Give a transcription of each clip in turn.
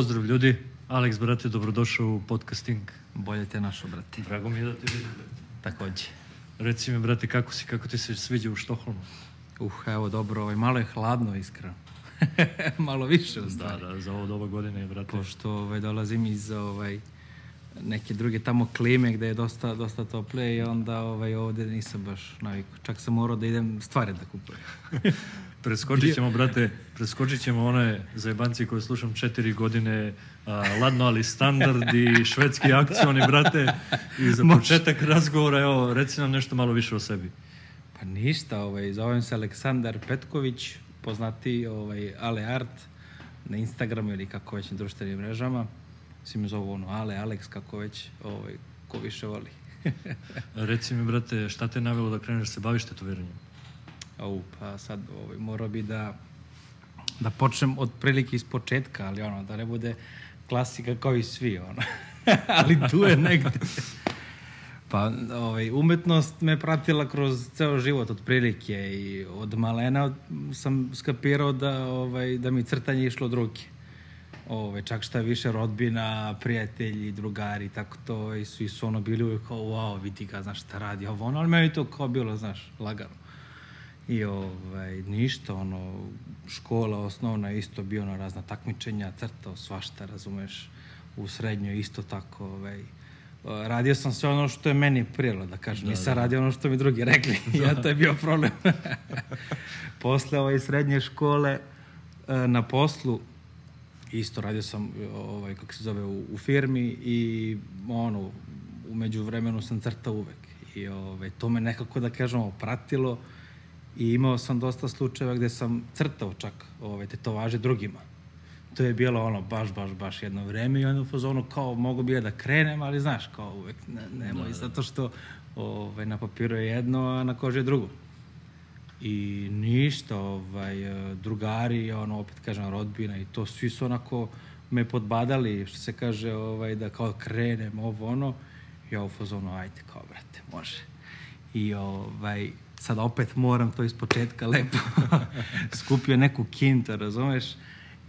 Pozdrav ljudi, Alex, brate, dobrodošao u podcasting. Bolje te našo, brate. Drago mi je da te vidim. Takođe. Reci mi, brate, kako si, kako ti se sviđa u Štokholmu? Uh, evo, dobro, ovaj, malo je hladno, iskreno. malo više, u Da, stvari. da, za ovo doba godine, brate. Pošto ovaj, dolazim iz ovaj, neke druge tamo klime gde je dosta, dosta toplije i onda ovaj, ovde nisam baš naviku. Čak sam morao da idem stvari da kupujem. Preskočit ćemo, brate, preskočit ćemo one zajebanci koje slušam četiri godine, a, ladno ali standard i švedski akcioni, brate. I za početak razgovora, evo, reci nam nešto malo više o sebi. Pa ništa, ovaj, zovem se Aleksandar Petković, poznati ovaj, Ale Art na Instagramu ili kako već na društvenim mrežama. Svi me zovu ono Ale, Alex, kako već, ovaj, ko više voli. Reci mi, brate, šta te je navelo da kreneš da se baviš tetoviranjem? Au, pa sad ovaj, morao bi da, da počnem od prilike iz početka, ali ono, da ne bude klasika kao i svi, ono. ali tu je negde. Pa, ovaj, umetnost me pratila kroz ceo život od prilike i od malena sam skapirao da, ovaj, da mi crtanje išlo od ruke. Ove, čak šta više rodbina, prijatelji, drugari, tako to, i svi su ono bili uvijek kao, wow, vidi ga, znaš šta radi, ovo ono, ali meni to kao bilo, znaš, lagano. I ovaj, ništa, ono, škola osnovna isto bio na razna takmičenja, crtao svašta, razumeš, u srednjoj isto tako, ovaj, radio sam sve ono što je meni prijelo, da kažem, da, nisam radio ono što mi drugi rekli, ja to je bio problem. Posle ovaj, srednje škole, e, na poslu, isto radio sam ovaj kako se zove u, u firmi i ono umeđu vremenu sam crtao uvek. I ovaj to me nekako da kažemo pratilo i imao sam dosta slučajeva gde sam crtao čak ovaj tetovaže drugima. To je bilo ono baš baš baš jedno vreme i onda u fazonu kao mogu bi ja da krenem ali znaš kao uvek ne, nemoj da, zato što ovaj na papiru je jedno a na koži je drugo. I ništa, ovaj, drugari, ono, opet kažem, rodbina i to, svi su onako me podbadali, što se kaže, ovaj, da kao krenem, ovo, ono, ja u fazonu, ajde, kao, brate, može. I, ovaj, sad opet moram to iz početka lepo skupio neku kintu, razumeš?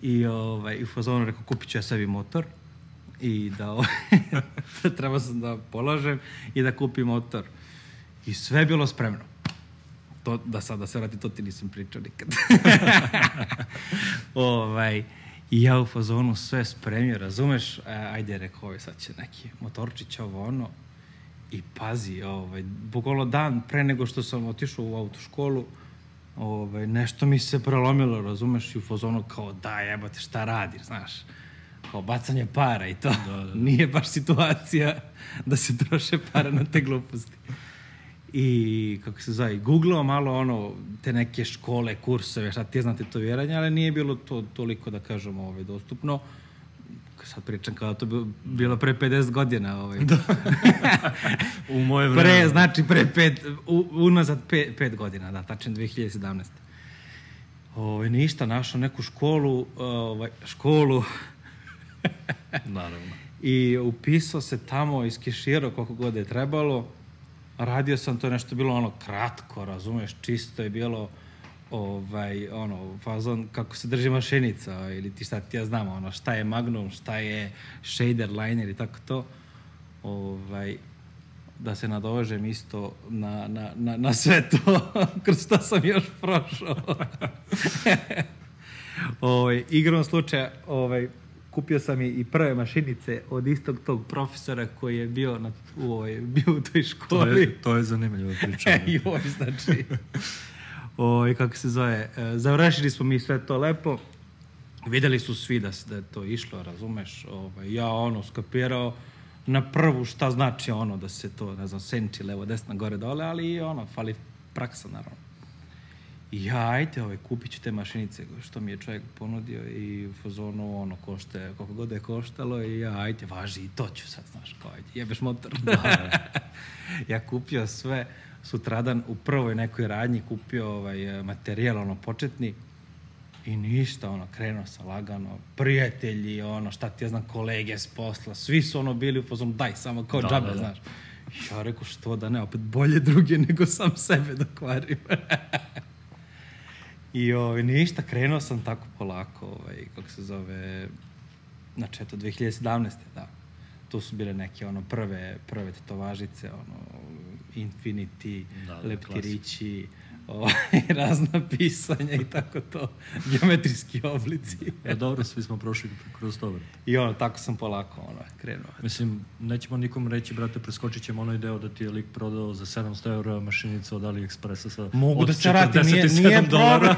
I, ovaj, i u fazonu rekao, kupit ću ja sebi motor i da, ovaj, da treba sam da polažem i da kupim motor. I sve je bilo spremno to, da sad da se vrati, to ti nisam pričao nikad. ovaj, I ja u fazonu sve spremio, razumeš? E, ajde, rekao, ovaj, sad će neki motorčić, ovo ono. I pazi, ovaj, bukvalno dan pre nego što sam otišao u autoškolu, ovaj, nešto mi se prelomilo, razumeš? I u fazonu kao, da, jebate, šta radiš, znaš? Kao bacanje para i to. Da, da, da. Nije baš situacija da se troše para na te gluposti i kako se zove, googlao malo ono, te neke škole, kurseve, šta ti znate to vjeranje, ali nije bilo to toliko, da kažemo, ovaj, dostupno. Sad pričam kao da to bilo, bilo pre 50 godina. Ovaj. Da. U moje vreme. pre, znači pre pet, u, unazad pet, pet godina, da, tačno 2017. Ovaj, ništa, našao neku školu, ovaj, školu, Naravno. i upisao se tamo, iskeširao koliko god je trebalo, radio sam to nešto bilo ono kratko, razumeš, čisto je bilo ovaj, ono, fazon kako se drži mašinica ili ti šta ti ja znam, ono, šta je Magnum, šta je shader liner i tako to. Ovaj, da se nadovežem isto na, na, na, na sve to, kroz to sam još prošao. ovaj, igrom slučaja, ovaj, kupio sam i, i prve mašinice od istog tog profesora koji je bio, na, u, ovoj, bio u toj To školi. je, to je zanimljiva priča. Joj, znači... Oj, kako se zove, e, završili smo mi sve to lepo. Videli su svi da, da je to išlo, razumeš? Ovaj, ja ono skapirao na prvu šta znači ono da se to, ne znam, senči levo, desna, gore, dole, ali i ono, fali praksa, naravno. I ja, ajde, ovaj, kupit ću te mašinice, što mi je čovjek ponudio i u fazonu, ono, košte, koliko god je koštalo i ja, ajde, važi, i to ću sad, znaš, kao, ajde, jebeš motor. ja kupio sve, sutradan u prvoj nekoj radnji kupio ovaj, materijal, ono, početni, I ništa, ono, krenuo sam lagano, prijatelji, ono, šta ti ja znam, kolege s posla, svi su ono bili u fazonu, daj, samo kao Da, džabe, da, da. znaš. I ja rekao, što da ne, opet bolje druge nego sam sebe da kvarim. I ovaj, ništa, krenuo sam tako polako, ovaj, kako se zove, Znači, eto, 2017. da. Tu su bile neke ono prve, prve tetovažice, ono, Infinity, Da, da, leptirići, ovaj, razna pisanja i tako to, geometrijski oblici. E, dobro, svi smo prošli kroz to, brate. I ono, tako sam polako ono, krenuo. Mislim, nećemo nikom reći, brate, preskočit ćemo onaj deo da ti je lik prodao za 700 eura mašinicu od AliExpressa sa Mogu od da se radi, nije, 47 nije dolara.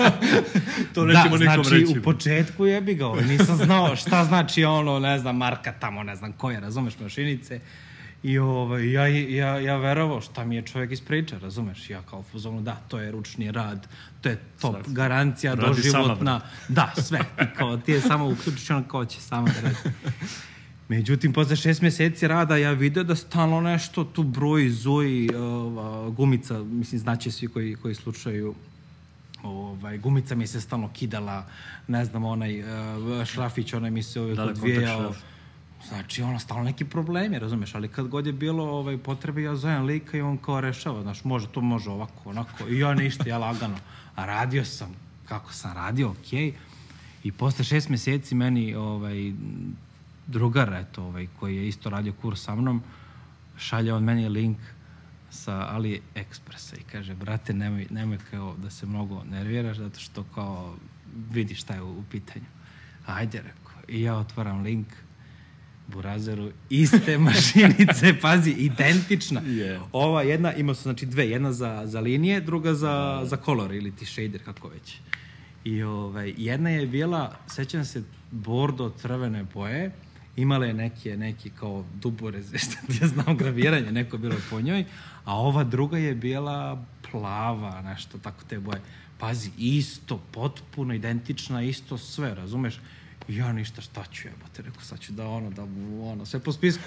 to nećemo da, nikom znači, reći. u početku jebi ga, ovaj, nisam znao šta znači ono, ne znam, marka tamo, ne znam koje, razumeš, mašinice. I ovaj, ja, ja, ja verovao šta mi je čovjek ispriča, razumeš? Ja kao fuzonu, da, to je ručni rad, to je top, Sve. garancija Radi sama, doživotna. Da, sve. I kao, ti je samo uključiš ono kao će sama da radi. Međutim, posle šest mjeseci rada ja vidio da stalno nešto tu broji, zuji, ova, gumica, mislim, znaće svi koji, koji slučaju ovaj, gumica mi se stalno kidala, ne znam, onaj uh, šrafić, onaj mi se uvijek Da, da, odvijao. šraf. Znači, ono, stalno neki problemi, razumeš, ali kad god je bilo ovaj, potrebe, ja zovem lika i on kao rešava, znaš, može, to može ovako, onako, i ja ništa, ja lagano. A radio sam, kako sam radio, okej. Okay. I posle šest meseci meni, ovaj, drugar, eto, ovaj, koji je isto radio kurs sa mnom, šalje on meni link sa AliExpressa i kaže, brate, nemoj, nemoj kao da se mnogo nerviraš, zato što kao vidiš šta je u, u pitanju. Ajde, rekao. I ja otvaram link, Burazeru, iste mašinice, pazi, identična. Je. Ova jedna, imao sam znači dve, jedna za, za linije, druga za, za color ili ti shader, kako već. I ovaj, jedna je bila, sećam se, bordo crvene boje, imala je neke, neki kao dubore, šta ti ja znam, graviranje, neko bilo po njoj, a ova druga je bila plava, nešto tako te boje. Pazi, isto, potpuno identična, isto sve, razumeš? I ja ništa, šta ću jebate, rekao, sad ću da ono, da mu, ono, sve po spisku.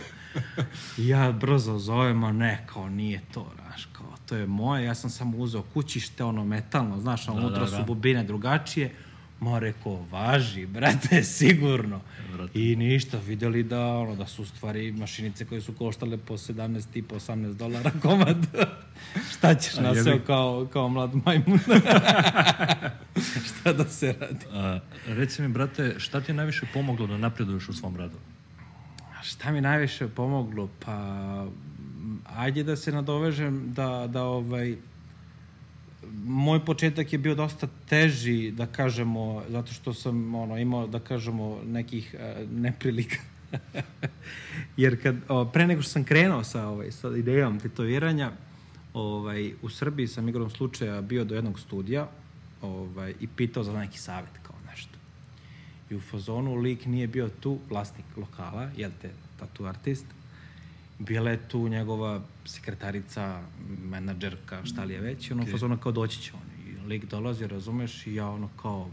I ja brzo zovem, a ne, kao nije to, znaš, kao, to je moje, ja sam samo uzeo kućište, ono, metalno, znaš, a Da, unutra da, su da. bubine drugačije, Ma rekao, važi, brate, sigurno. Brate. I ništa, vidjeli da, ono, da su stvari mašinice koje su koštale po 17 i po 18 dolara komad. Šta ćeš na sve kao, kao mlad majmun? Šta da se radi? A, reci mi, brate, šta ti je najviše pomoglo da napreduješ u svom radu? A Šta mi najviše pomoglo? Pa, ajde da se nadovežem da, da ovaj, moj početak je bio dosta teži, da kažemo, zato što sam ono, imao, da kažemo, nekih uh, neprilika. Jer kad, o, pre nego što sam krenuo sa, ovaj, sa idejom tetoviranja, ovaj, u Srbiji sam igrom slučaja bio do jednog studija ovaj, i pitao za neki savjet kao nešto. I u fazonu lik nije bio tu, vlasnik lokala, jel te, tatu artist, bila je tu njegova sekretarica, menadžerka, šta li je već, i ono okay. fazona kao doći će on. I lik dolazi, razumeš, i ja ono kao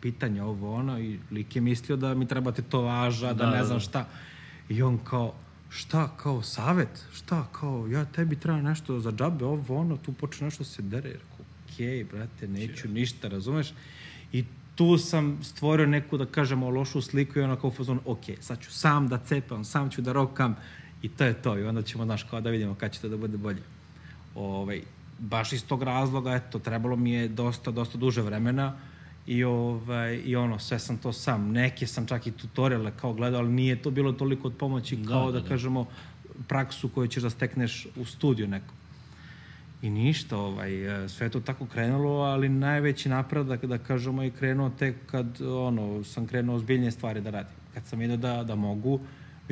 pitanje ovo ono i lik je mislio da mi treba tetovaža, da, Da, ne da, znam da. šta. I on kao, šta, kao savet, šta, kao, ja tebi treba nešto za džabe, ovo ono, tu počne nešto se dere. Rekao, okej, brate, neću ništa, razumeš? I tu sam stvorio neku, da kažemo, lošu sliku i ono kao u fazonu, ok, sad ću sam da cepam, sam ću da rokam i to je to. I onda ćemo, znaš, kao da vidimo kada će to da bude bolje. Ovaj, baš iz tog razloga, eto, trebalo mi je dosta, dosta duže vremena i, ovaj, i ono, sve sam to sam. Neke sam čak i tutoriale kao gledao, ali nije to bilo toliko od pomoći Da, kao da, da, da, da. kažemo praksu koju ćeš da stekneš u studiju nekom. I ništa, ovaj, e, sve je to tako krenulo, ali najveći napredak, da kažemo, je krenuo tek kad ono, sam krenuo ozbiljnije stvari da radim. Kad sam vidio da, da mogu,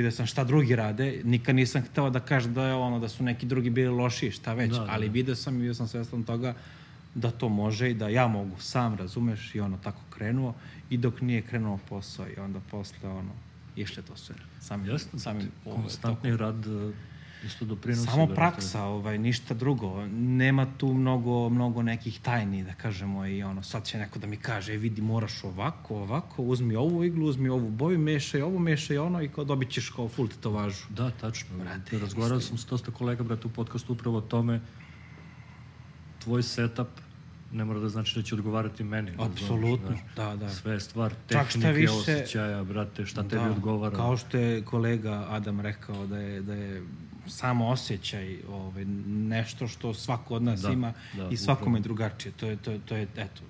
vidio sam šta drugi rade, nikad nisam hteo da kažem da je ono, da su neki drugi bili lošiji, šta već, Da, da, da, ali da. vidio sam i bio sam svestan toga da to može i da ja mogu sam, razumeš, i ono tako krenuo i dok nije krenuo posao i onda posle ono, išle to sve. Sam, Jasno, samim, ovaj, konstantni rad e, isto doprinosi. Samo brate. praksa, ovaj, ništa drugo. Nema tu mnogo, mnogo nekih tajni, da kažemo, i ono, sad će neko da mi kaže, e, vidi, moraš ovako, ovako, uzmi ovu iglu, uzmi ovu boju, mešaj ovo, mešaj ono i kao dobit ćeš kao full tetovažu. Da, tačno. Brate, Razgovarao sam s dosta kolega, brate, u podcastu upravo o tome. Tvoj setup ne mora da znači da će odgovarati meni. Apsolutno, znaš. da, da. Sve je stvar Čak tehnike, više- osjećaja, brate, šta tebi odgovara. Kao što je kolega Adam rekao da je, da je samo osjećaj ovaj, nešto što svako od nas Da, ima da, i svakome upravo. je drugačije. To je, to, je, to je, eto,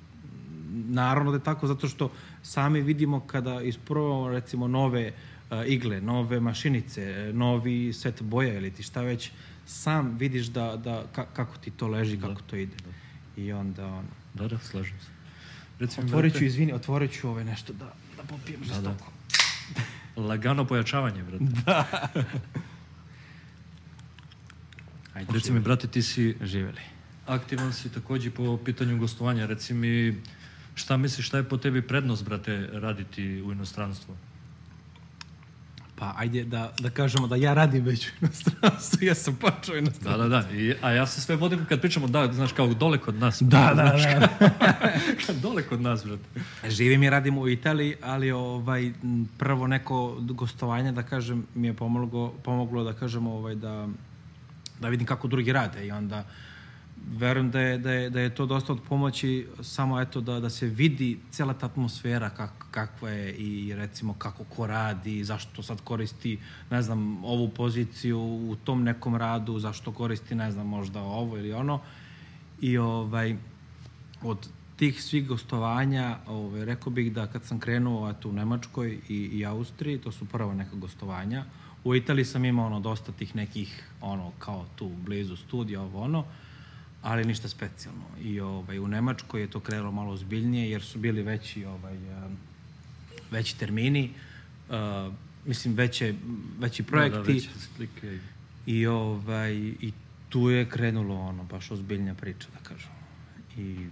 naravno da je tako zato što sami vidimo kada isprobamo recimo nove uh, igle, nove mašinice, novi set boja ili ti šta već, sam vidiš da, da ka, kako ti to leži, da. kako to ide. Da. I onda ono... Da, da, slažem se. Recimo, otvorit ću, izvini, otvorit ću ove nešto da, da popijem da, žestoko. Da. Lagano pojačavanje, brate. Da. Ajde, Reci mi, brate, ti si živeli. Aktivan si takođe po pitanju gostovanja. Reci mi, šta misliš, šta je po tebi prednost, brate, raditi u inostranstvu? Pa ajde da, da kažemo da ja radim već u inostranstvu, ja sam počeo u inostranstvu. Da, da, da. I, a ja se sve vodim kad pričamo, da, znaš, kao dole kod nas. Da, da, znaš, da. Kao, dole kod nas, brate. Živim i radim u Italiji, ali ovaj, prvo neko gostovanje, da kažem, mi je pomoglo, pomoglo da kažemo, ovaj, da, da vidim kako drugi rade i onda verujem da je, da je, da je to dosta od pomoći samo eto da, da se vidi cela ta atmosfera kak, kakva je i recimo kako ko radi, zašto sad koristi ne znam ovu poziciju u tom nekom radu, zašto koristi ne znam možda ovo ili ono. I ovaj od tih svih gostovanja, ovaj, rekao bih da kad sam krenuo eto, u Nemačkoj i, i Austriji, to su prva neka gostovanja, u Italiji sam imao ono, dosta tih nekih, ono, kao tu blizu studija, ovo ono, ali ništa specijalno. I ovaj, u Nemačkoj je to krenulo malo ozbiljnije, jer su bili veći, ovaj, veći termini, uh, mislim, veće, veći projekti. Da, da, veće slike. I, ovaj, I tu je krenulo ono, baš ozbiljnja priča, da kažem. I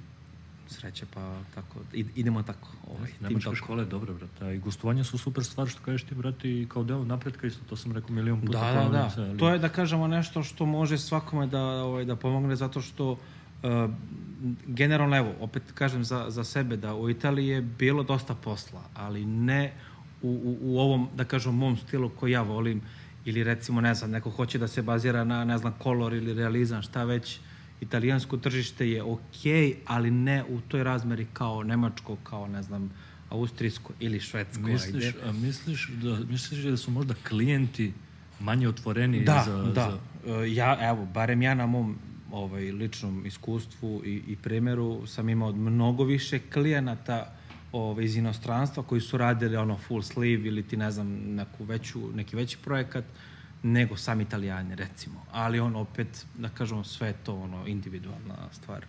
sreće, pa tako, idemo tako. Ovaj, Nemačka škola je dobra, brate, i gostovanja su super stvar, što kažeš ti, brate, i kao deo napretka isto, to sam rekao milion puta. Da, da, da, ali... to je, da kažemo, nešto što može svakome da, ovaj, da pomogne, zato što uh, generalno, evo, opet kažem za, za sebe, da u Italiji je bilo dosta posla, ali ne u, u, u ovom, da kažem, mom stilu koji ja volim, ili recimo, ne znam, neko hoće da se bazira na, ne znam, kolor ili realizam, šta već, italijansko tržište je ok, ali ne u toj razmeri kao nemačko, kao ne znam, austrijsko ili švedsko. Misliš, ajde. a misliš, da, misliš da su možda klijenti manje otvoreni da, za... Da, da. Ja, evo, barem ja na mom ovaj, ličnom iskustvu i, i primjeru sam imao mnogo više klijenata ovaj, iz inostranstva koji su radili ono full sleeve ili ti ne znam neku veću, neki veći projekat nego sami italijani, recimo. Ali on opet, da kažemo, sve to ono, individualna stvar.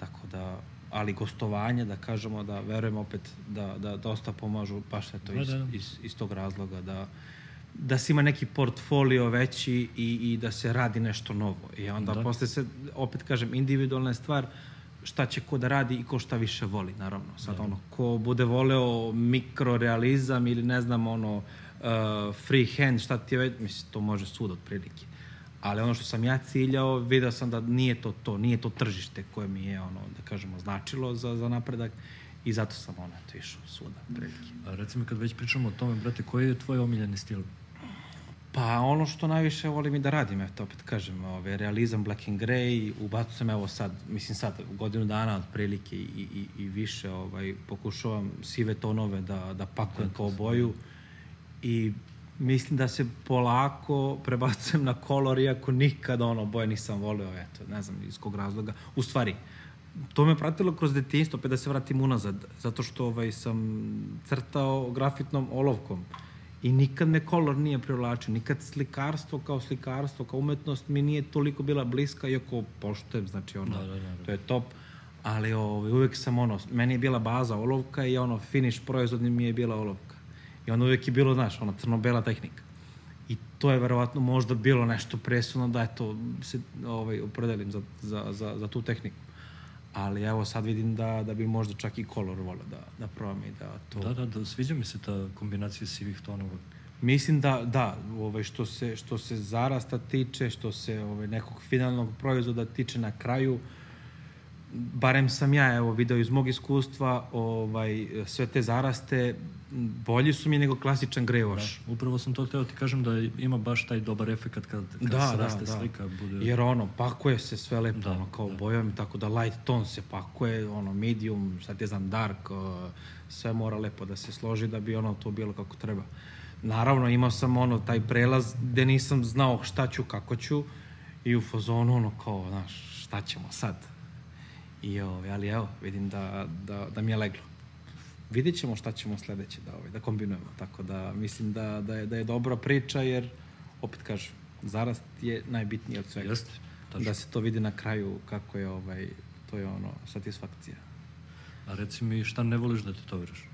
Tako da, ali gostovanje, da kažemo, da verujem opet da, da dosta pomažu, baš to iz, da, da. iz, iz tog razloga, da, da se ima neki portfolio veći i, i da se radi nešto novo. I onda da. posle se, opet kažem, individualna je stvar, šta će ko da radi i ko šta više voli, naravno. Sad da. ono, ko bude voleo mikrorealizam ili ne znam, ono, uh, free hand, šta ti je već, mislim, to može sud otprilike. Ali ono što sam ja ciljao, video sam da nije to to, nije to tržište koje mi je, ono, da kažemo, značilo za, za napredak i zato sam ono, to išao suda, otprilike. A recimo kad već pričamo o tome, brate, koji je tvoj omiljeni stil? Pa ono što najviše volim i da radim, eto opet kažem, ove, realizam Black and Grey, ubacu sam evo sad, mislim sad, godinu dana otprilike i, i, i više, ovaj, pokušavam sive tonove da, da pakujem kao boju. Mm i mislim da se polako prebacujem na kolor, iako nikada ono boje nisam volio, eto, ne znam iz kog razloga. U stvari, to me pratilo kroz detinjstvo, pa da se vratim unazad, zato što ovaj, sam crtao grafitnom olovkom i nikad me kolor nije privlačio, nikad slikarstvo kao slikarstvo, kao umetnost mi nije toliko bila bliska, iako poštujem, znači ono, da, da, da, da. to je top, ali ovaj, uvek sam ono, meni je bila baza olovka i ono, finish proizvodni mi je bila olovka. I onda uvijek je bilo, znaš, ona crno-bela tehnika. I to je verovatno možda bilo nešto presudno da eto, se ovaj, opredelim za, za, za, za tu tehniku. Ali evo sad vidim da, da bi možda čak i kolor volio da, da probam i da to... Da, da, da, sviđa mi se ta kombinacija sivih tonova. Mislim da, da, ovaj, što, se, što se zarasta tiče, što se ovaj, nekog finalnog proizvoda tiče na kraju, barem sam ja evo video iz mog iskustva ovaj sve te zaraste bolji su mi nego klasičan greoš. Da, upravo sam to hteo ti kažem da ima baš taj dobar efekat kad, kad da, se raste da, da. slika. Bude... Jer ono, pakuje se sve lepo, da, ono, kao da. bojom, tako da light tone se pakuje, ono, medium, šta ti znam, dark, uh, sve mora lepo da se složi da bi ono to bilo kako treba. Naravno, imao sam ono, taj prelaz gde nisam znao šta ću, kako ću i u fazonu ono kao, znaš, šta ćemo sad? I, ovaj, ali evo, vidim da, da, da mi je leglo. Vidjet ćemo šta ćemo sledeće da, ovaj, da kombinujemo. Tako da mislim da, da, je, da je dobra priča jer, opet kažem, zarast je najbitniji od svega. Jeste, tačno. Da se to vidi na kraju kako je, ovaj, to je ono, satisfakcija. A reci mi šta ne voliš da te to veriš?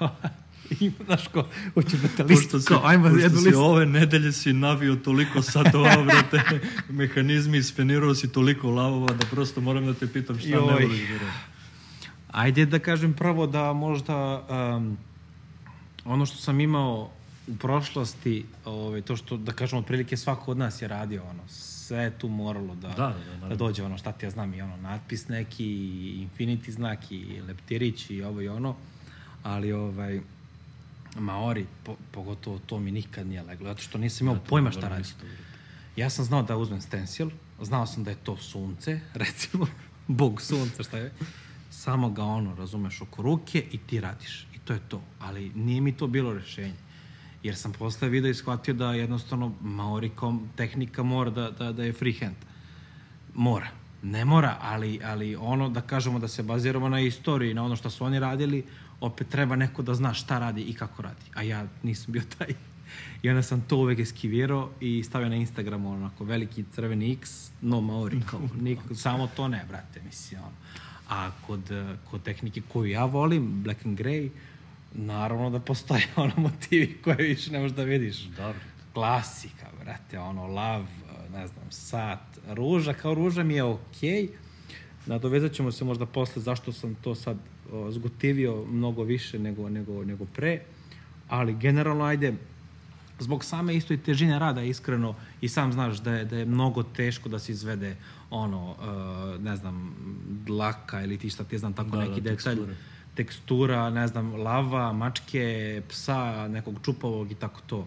Ima, znaš ko, hoću da te listu, Pošto si, kao, ajmo pošto jednu si listu. ove nedelje si navio toliko satova, brate, mehanizmi, sfenirao si toliko lavova da prosto moram da te pitam šta Joj. ne voliš da veriš. Ajde da kažem prvo da možda um, ono što sam imao u prošlosti, ovaj, to što, da kažem, otprilike svako od nas je radio, ono, sve je tu moralo da, Da, da, da, da dođe, ono, šta ti ja znam, i ono, natpis neki, i infinity znak, i leptirić, i ovo i ono, ali, ovaj, Maori, po, pogotovo to mi nikad nije leglo, zato što nisam imao pojma šta radi. brate. Ja sam znao da uzmem stencil, znao sam da je to sunce, recimo, bog sunca, šta je. Samo ga ono, razumeš, oko ruke i ti radiš. I to je to. Ali nije mi to bilo rešenje. Jer sam posle video i shvatio da jednostavno Maori kao tehnika mora da, da, da je freehand. Mora. Ne mora, ali, ali ono da kažemo da se baziramo na istoriji, na ono što su oni radili, opet treba neko da zna šta radi i kako radi. A ja nisam bio taj. I onda sam to uvek eskivirao i stavio na Instagramu onako veliki crveni X, no Maori, kao, nikako, samo to ne, brate, mislim, ono. A kod, kod tehnike koju ja volim, Black and Grey, naravno da postoje ono motivi koje više ne možeš da vidiš. Brate. Klasika, brate, ono, lav, ne znam, sat, ruža, kao ruža mi je okej. Nadovezat ćemo se možda posle zašto sam to sad zgotivio mnogo više nego, nego, nego pre, ali generalno, ajde, zbog same istoj težine rada, iskreno, i sam znaš da je, da je mnogo teško da se izvede ono, uh, ne znam, dlaka ili ti šta ti znam, tako Da, da, neki detalj, teksture. tekstura, ne znam, lava, mačke, psa, nekog čupavog i tako to.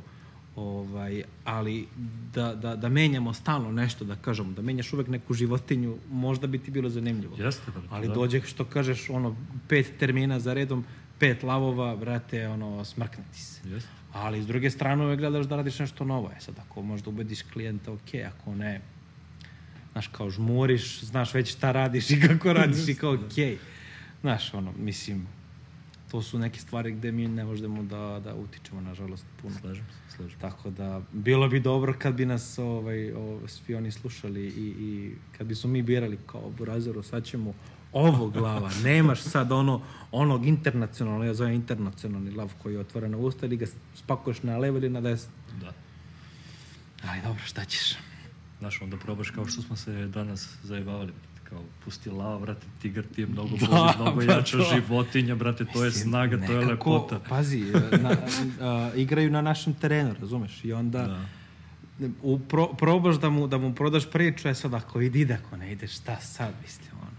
Ovaj, ali da, da, da menjamo stalno nešto, da kažemo, da menjaš uvek neku životinju, možda bi ti bilo zanimljivo. Jeste, brate, Ali da. dođe, što kažeš, ono, pet termina za redom, pet lavova, brate, ono, smrkne ti se. Jeste. Ali s druge strane uvek gledaš da radiš nešto novo. E sad, ako možda ubediš klijenta, ok, ako ne, znaš, kao žmuriš, znaš već šta radiš i kako radiš i kao ok. Znaš, ono, mislim, to su neke stvari gde mi ne možemo da, da utičemo, nažalost, puno. Slažem se, slažem. Tako da, bilo bi dobro kad bi nas ovaj, ovaj, svi oni slušali i, i kad bi smo mi birali kao Burazeru, sad ćemo ovo glava, nemaš sad ono, onog internacionalno, ja zovem internacionalni lav koji je otvoren na usta ili ga spakuješ na levo ili na desno. Da. Ali dobro, šta ćeš? Znaš, onda probaš kao što smo se danas zajebavali, brate, kao pusti lava, brate, tigar ti je mnogo Da, bolji, mnogo pa jača to. životinja, brate, to je snaga, to je Nekako, lepota. Pazi, na, a, igraju na našem terenu, razumeš? I onda Da. u, pro, probaš da mu, da mu prodaš priču, e sad ako ide, ako ne ide, šta sad, mislim, ono.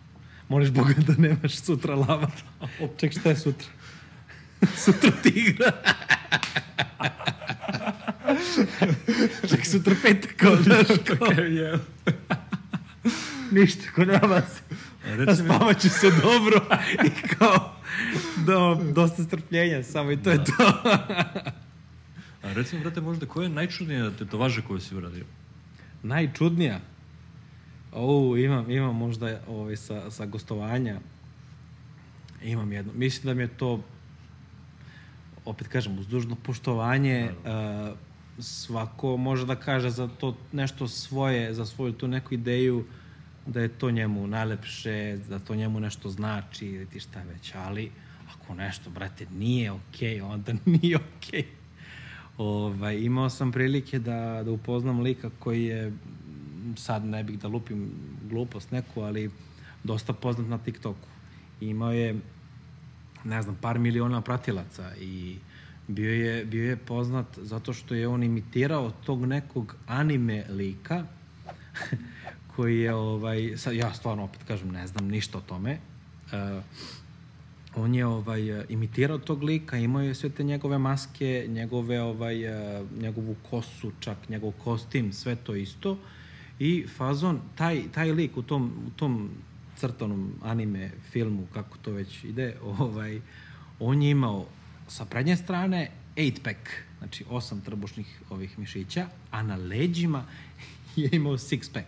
Молиш Бога да нямаш сутра лавата. Чек, ще е сутра. сутра тигра. Чак сутра петък, да, Нищо, ако се. Аз спава, че са добро. И ко! да, доста стърпление, само и то е то. А рецим, брате, може да кой е най-чудният тетоважа, кой си, брате? Най-чудният? O, imam, imam možda ovaj, sa, sa gostovanja. Imam jedno. Mislim da mi je to, opet kažem, uz dužno poštovanje, uh, svako može da kaže za to nešto svoje, za svoju tu neku ideju, da je to njemu najlepše, da to njemu nešto znači ili ti šta već, ali ako nešto, brate, nije okej, onda nije okej. Ovaj, imao sam prilike da, da upoznam lika koji je, sad ne bih da lupim glupost neku, ali dosta poznat na TikToku. Imao je, ne znam, par miliona pratilaca i bio je, bio je poznat zato što je on imitirao tog nekog anime lika koji je, ovaj, sad, ja stvarno opet kažem, ne znam ništa o tome, uh, on je ovaj imitirao tog lika, imao je sve te njegove maske, njegove ovaj eh, njegovu kosu, čak njegov kostim, sve to isto. I fazon taj taj lik u tom u tom crtanom anime filmu kako to već ide, ovaj on je imao sa prednje strane 8 pack, znači osam trbušnih ovih mišića, a na leđima je imao six pack.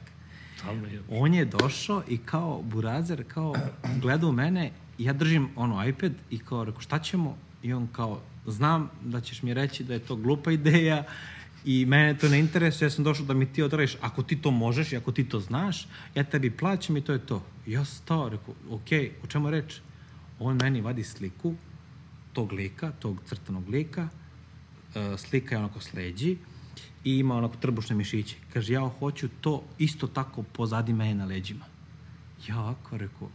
Stalno je. On je došao i kao burazer, kao gleda u mene, ja držim ono iPad i kao rekao šta ćemo? I on kao, znam da ćeš mi reći da je to glupa ideja i mene to ne interesuje, ja sam došao da mi ti odradiš, ako ti to možeš i ako ti to znaš, ja tebi plaćam i to je to. Ja stao, rekao, ok, o čemu reč? On meni vadi sliku tog lika, tog crtanog lika, e, slika je onako sleđi i ima onako trbušne mišiće. Kaže, ja hoću to isto tako pozadi mene na leđima. Ja ovako rekao,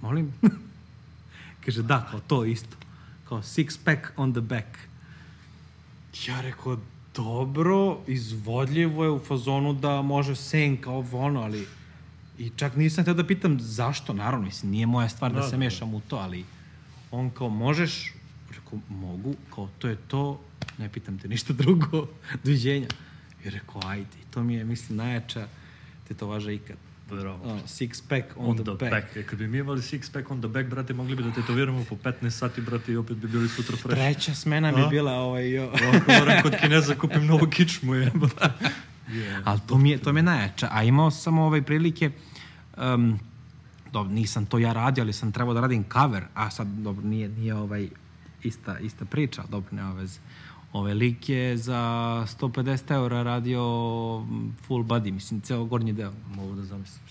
molim? Kaže, da, kao to isto. Kao six pack on the back. Ja rekao, dobro, izvodljivo je u fazonu da može senka ovo ono, ali i čak nisam htio da pitam zašto, naravno, mislim, nije moja stvar da, da se mešam u to, ali on kao, možeš, rekao, mogu, kao, to je to, ne pitam te ništa drugo, doviđenja. I rekao, ajde, to mi je, mislim, najjača tetovaža ikad. Bravo. Uh, six pack on, On the, the back. back. E, kad bi mi imali six pack on the back, brate, mogli bi da tetoviramo po 15 sati, brate, i opet bi bili sutra fresh. Treća smena mi A? je bila ovaj, jo. Ovako moram kod Kineza kupim novu kičmu, je. Yeah. Ali to mi je, to mi je najjača. A imao sam ovaj prilike, um, dobro, nisam to ja radio, ali sam trebao da radim cover, a sad, dobro, nije, nije ovaj ista, ista priča, dobro, nema veze. Ove lik je za 150 eura radio full body, mislim, ceo gornji deo. Mogu da zamislim.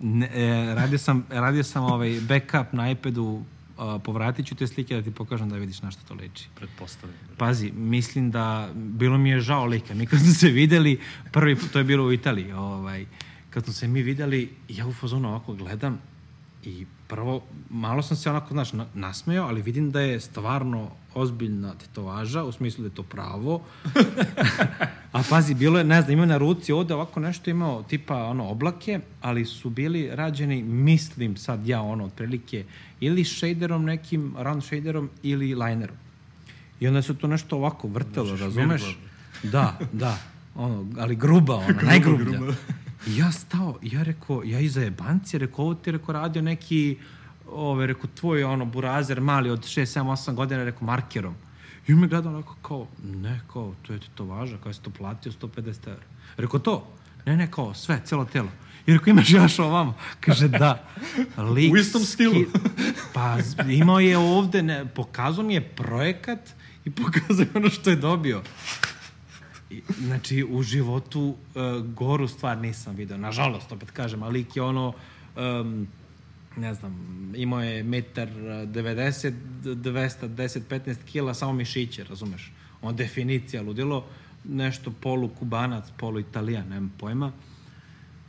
Ne, e, radio sam, radio sam ovaj backup na iPadu, a, povratit ću te slike da ti pokažem da vidiš na što to liči. Pretpostavljam. brate. Pazi, mislim da, bilo mi je žao lika. Mi kad smo se videli, prvi put, to je bilo u Italiji, ovaj, kad smo se mi videli, ja u fazonu ovako gledam i prvo, malo sam se onako, znaš, na- nasmejao, ali vidim da je stvarno ozbiljna tetovaža, u smislu da je to pravo. A pazi, bilo je, ne znam, imao na ruci ovde ovako nešto imao, tipa ono, oblake, ali su bili rađeni, mislim sad ja, ono, otprilike, ili shaderom nekim, round shaderom, ili linerom. I onda se to nešto ovako vrtelo, Znači, razumeš? šmirglo. Da, da. Ono, ali gruba, ona, najgrublja. gruba. I ja stao, ja rekao, ja iza jebanci, rekao, ovo ti je rekao, radio neki, ove, rekao, tvoj ono, burazer mali od 6, 7, 8 godina, rekao, markerom. I on me gleda onako kao, ne, kao, to je ti to važa, kao si to platio 150 evra. Rekao, to? Ne, ne, kao, sve, celo telo. I rekao, imaš još ovamo? Kaže, da. Lik U istom stilu. Pa, imao je ovde, ne, pokazao mi je projekat i pokazao je ono što je dobio. I, znači, u životu uh, goru stvar nisam video. Nažalost, opet kažem, ali lik je ono, um, ne znam, imao je metar uh, 90, 210, 15 kila, samo mišiće, razumeš? On definicija ludilo, nešto polu kubanac, polu italijan, nemam pojma.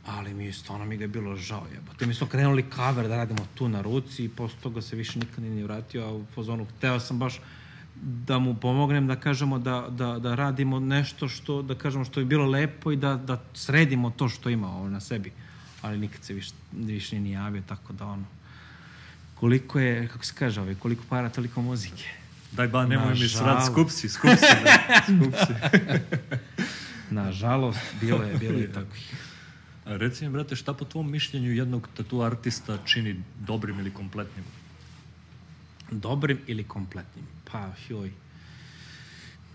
Ali mi je stvarno mi ga je bilo žao jebote. Mi smo krenuli cover da radimo tu na ruci i posle toga se više nikad nije vratio, a u fazonu hteo sam baš da mu pomognem da kažemo da, da, da radimo nešto što, da kažemo što je bilo lepo i da, da sredimo to što ima ovo na sebi. Ali nikad se više, više nije javio, tako da ono, koliko je, kako se kaže, ovaj, koliko para, toliko muzike. Daj ba, nemoj mi srad, skup si, skup si. brate, skup si. Nažalost, bilo je, bilo je takvih. A reci mi, brate, šta po tvom mišljenju jednog tatu artista čini dobrim ili kompletnim? Dobrim ili kompletnim? Pa, joj.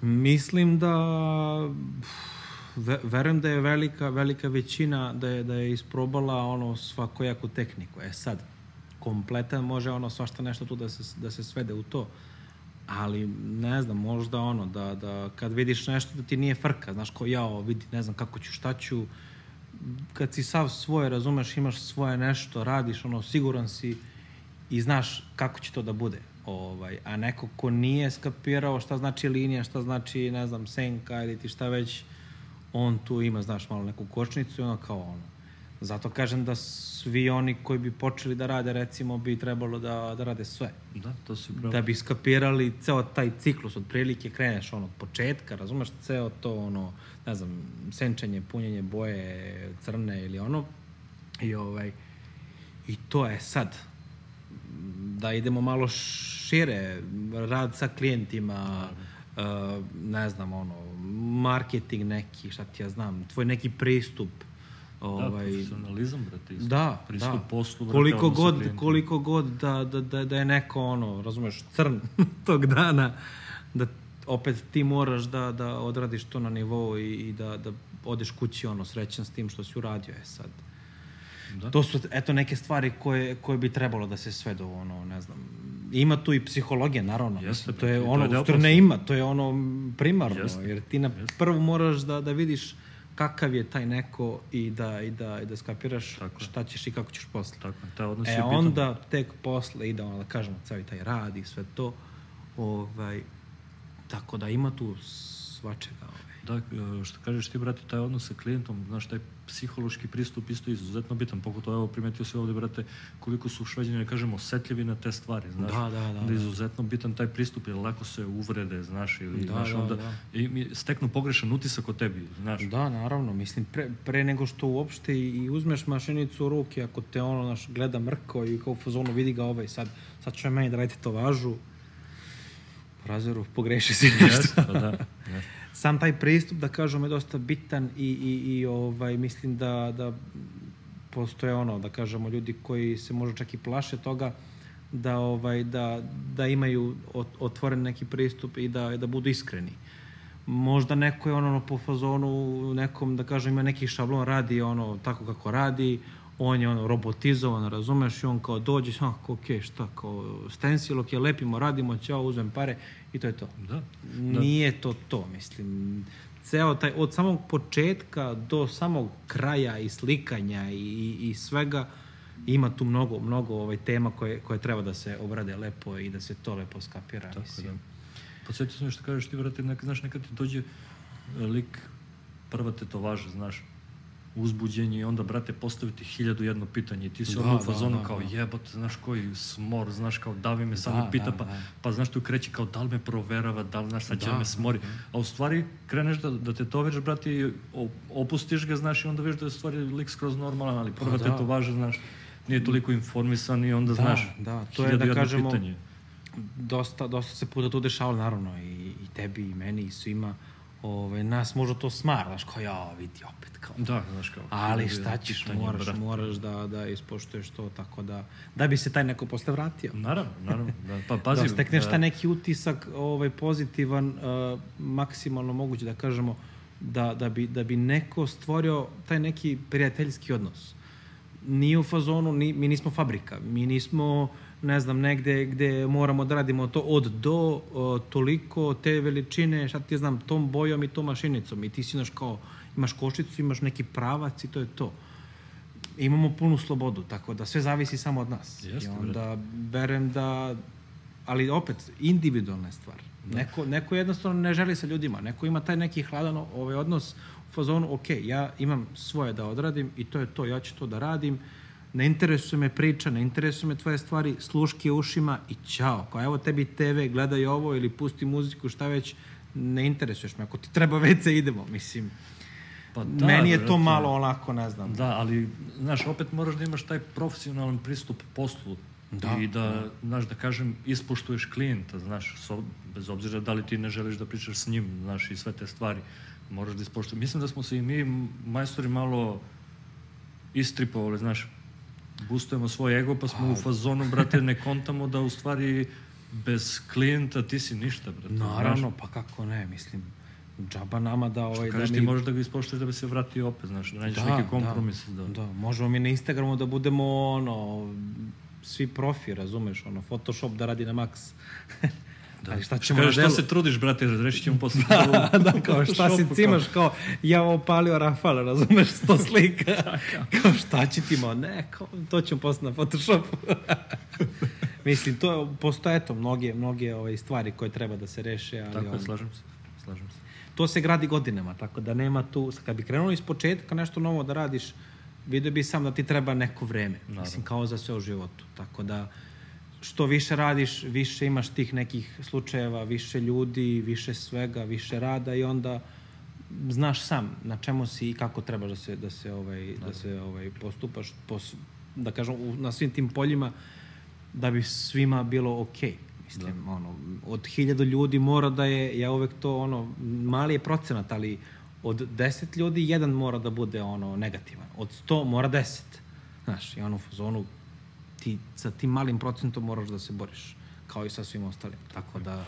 Mislim da ve, verujem da je velika, velika većina da je, da je isprobala ono svakojaku tehniku. E sad, kompletan može ono svašta nešto tu da se, da se svede u to. Ali, ne znam, možda ono, da, da kad vidiš nešto da ti nije frka, znaš, ko ja, ovo, vidi, ne znam kako ću, šta ću, kad si sav svoje, razumeš, imaš svoje nešto, radiš, ono, siguran si i znaš kako će to da bude. Ovaj, a neko ko nije skapirao šta znači linija, šta znači, ne znam, senka ili ti šta već, on tu ima, znaš, malo neku kočnicu i ono kao ono. Zato kažem da svi oni koji bi počeli da rade, recimo, bi trebalo da, da rade sve. Da, to si pravo. Da bi skapirali ceo taj ciklus, od prilike kreneš ono, od početka, razumeš, ceo to ono, ne znam, senčanje, punjenje boje crne ili ono. I ovaj, i to je sad, da idemo malo šire, rad sa klijentima, uh, ne znam, ono, marketing neki, šta ti ja znam, tvoj neki pristup, Da, ovaj, profesionalizam, brate, isto. da, Pristup da. poslu, brate, koliko god, koliko god da, da, da, da je neko ono, razumeš, crn tog dana, da opet ti moraš da, da odradiš to na nivou i, i da, da odeš kući ono srećan s tim što si uradio. E sad, Da. To su, eto, neke stvari koje, koje bi trebalo da se svedu, ono, ne znam. Ima tu i psihologija, naravno. Jeste, to pa, je to je ono, u stvari posla. ne ima, to je ono primarno, Jeste. jer ti na prvo moraš da, da vidiš kakav je taj neko i da, i da, i da skapiraš Tako je. šta ćeš i kako ćeš posle. Tako, je, taj odnos je E bitan. onda tek posle ide ono da kažemo ceo taj rad i sve to. Ovaj, tako da ima tu svačega. Da, što kažeš ti, brate, taj odnos sa klijentom, znaš, taj psihološki pristup isto je izuzetno bitan, pogotovo evo primetio se ovde, brate, koliko su šveđani, da kažemo, osetljivi na te stvari, znaš. Da, da, da, je izuzetno bitan taj pristup, jer lako se uvrede, znaš, ili, Da, znaš, da, onda da. i mi steknu pogrešan utisak o tebi, znaš. Da, naravno, mislim, pre, pre nego što uopšte i, i uzmeš mašinicu u ruke, ako te ono, naš, gleda mrko i kao fazonu vidi ga ovaj, sad, sad će meni da radite to važu, Razeru, pogreši si nešto. Jeste, pa da. jeste. Sam taj pristup da kažemo je dosta bitan i, i, i ovaj mislim da da postoje ono da kažemo ljudi koji se možda čak i plaše toga da ovaj da da imaju ot- otvoren neki pristup i da da budu iskreni. Možda neko je ono po fazonu nekom da kažem ima neki šablon radi ono tako kako radi, on je ono robotizovan, razumeš, i on kao dođe, ha, ok, šta, kao stencil, ok, lepimo, radimo, ćao, uzmem pare i to je to. Da. Nije to to, mislim. Ceo taj, od samog početka do samog kraja i slikanja i, i, i svega, ima tu mnogo, mnogo ovaj, tema koje, koje treba da se obrade lepo i da se to lepo skapira. Tako mislim. da. Podsjetio sam što kažeš ti, brate, nek, znaš, nekad ti dođe e, lik prva tetovaža, znaš, uzbuđenje i onda, brate, postaviti hiljadu jedno pitanje i ti si Da, u da, fazonu da, kao da. jebote, znaš koji smor, znaš kao davi me samo Da, pita, da, pa, da. pa znaš tu kreće kao da li me proverava, da li znaš sad će Da, da, me smori. A u stvari kreneš da, da tetoviraš, brate, i opustiš ga, znaš, i onda vidiš da je u stvari lik skroz normalan, ali prva da. tetovaža, znaš, nije toliko informisan i onda, Da, znaš, da, to je da kažemo- pitanje. dosta, dosta se puta tu dešavalo, naravno, i, i tebi, i meni, i svima. Ovaj, nas možda to smara, znaš, kao ja, vidi opet, kao, Da, znaš kao. Ali šta ćeš, pitanje, moraš, brate. moraš da, da ispoštuješ to, tako da, da bi se taj neko posle vratio. Naravno, naravno. Da, pa pazi, da stekneš da, taj neki utisak ovaj, pozitivan, uh, maksimalno moguće da kažemo, da, da, bi, da bi neko stvorio taj neki prijateljski odnos. Nije u fazonu, ni, mi nismo fabrika, mi nismo ne znam, negde gde moramo da radimo to od do, o, toliko, te veličine, šta ti znam, tom bojom i tom mašinicom. I ti si, znaš, kao, imaš košicu, imaš neki pravac i to je to. Imamo punu slobodu, tako da sve zavisi samo od nas. Jeste, I onda verujem da, ali opet, individualna je stvar. Neko, neko jednostavno ne želi sa ljudima, neko ima taj neki hladan ovaj odnos u fazonu, ok, ja imam svoje da odradim i to je to, ja ću to da radim, ne interesuje me priča, ne interesuje me tvoje stvari, sluške ušima i ćao. Kao evo tebi TV, gledaj ovo ili pusti muziku, šta već, ne interesuješ me. Ako ti treba WC, idemo, mislim. Pa Da, Meni je to malo onako, ne znam. Da, ali, znaš, opet moraš da imaš taj profesionalan pristup poslu. Da, I da, znaš, da kažem, ispoštuješ klijenta, znaš, so, bez obzira da li ti ne želiš da pričaš s njim, znaš, i sve te stvari. Moraš da ispoštuješ. Mislim da smo se i mi, majstori, malo istripovali, znaš, boostujemo svoj ego, pa smo u fazonu, brate, ne kontamo da u stvari bez klijenta ti si ništa, brate. Naravno, pa kako ne, mislim, džaba nama da ovaj... Kažeš da ti mi... možeš da ga ispoštuješ da bi se vratio opet, znaš, da nađeš neki kompromis. Da, Da, da, možemo mi na Instagramu da budemo ono, svi profi, razumeš, ono, Photoshop da radi na max. Da. Ali šta ćemo Kažeš, na delu? šta se trudiš, brate, reći ćemo posle. da, kao šta si cimaš, kao ja opalio Rafala, razumeš, sto slika. kao šta će ti mo, ne, kao, to ćemo posle na Photoshopu. Mislim, to je, postoje eto mnoge, mnoge ovaj, stvari koje treba da se reše, ali Tako je, slažem se. Slažem se. To se gradi godinama, tako da nema tu, kad bi krenuo iz početka nešto novo da radiš, vidio bi sam da ti treba neko vreme. Naravno. Mislim, kao za sve u životu. Tako da, što više radiš, više imaš tih nekih slučajeva, više ljudi, više svega, više rada i onda znaš sam na čemu si i kako trebaš da se da se ovaj da se ovaj postupaš pos, da kažem u, na svim tim poljima da bi svima bilo okej. Mislim, da. ono, od hiljadu ljudi mora da je, ja uvek to, ono, mali je procenat, ali od deset ljudi, jedan mora da bude, ono, negativan. Od sto mora deset. Znaš, i ono, u fazonu, ti sa tim malim procentom moraš da se boriš, kao i sa svim ostalim. Tako da,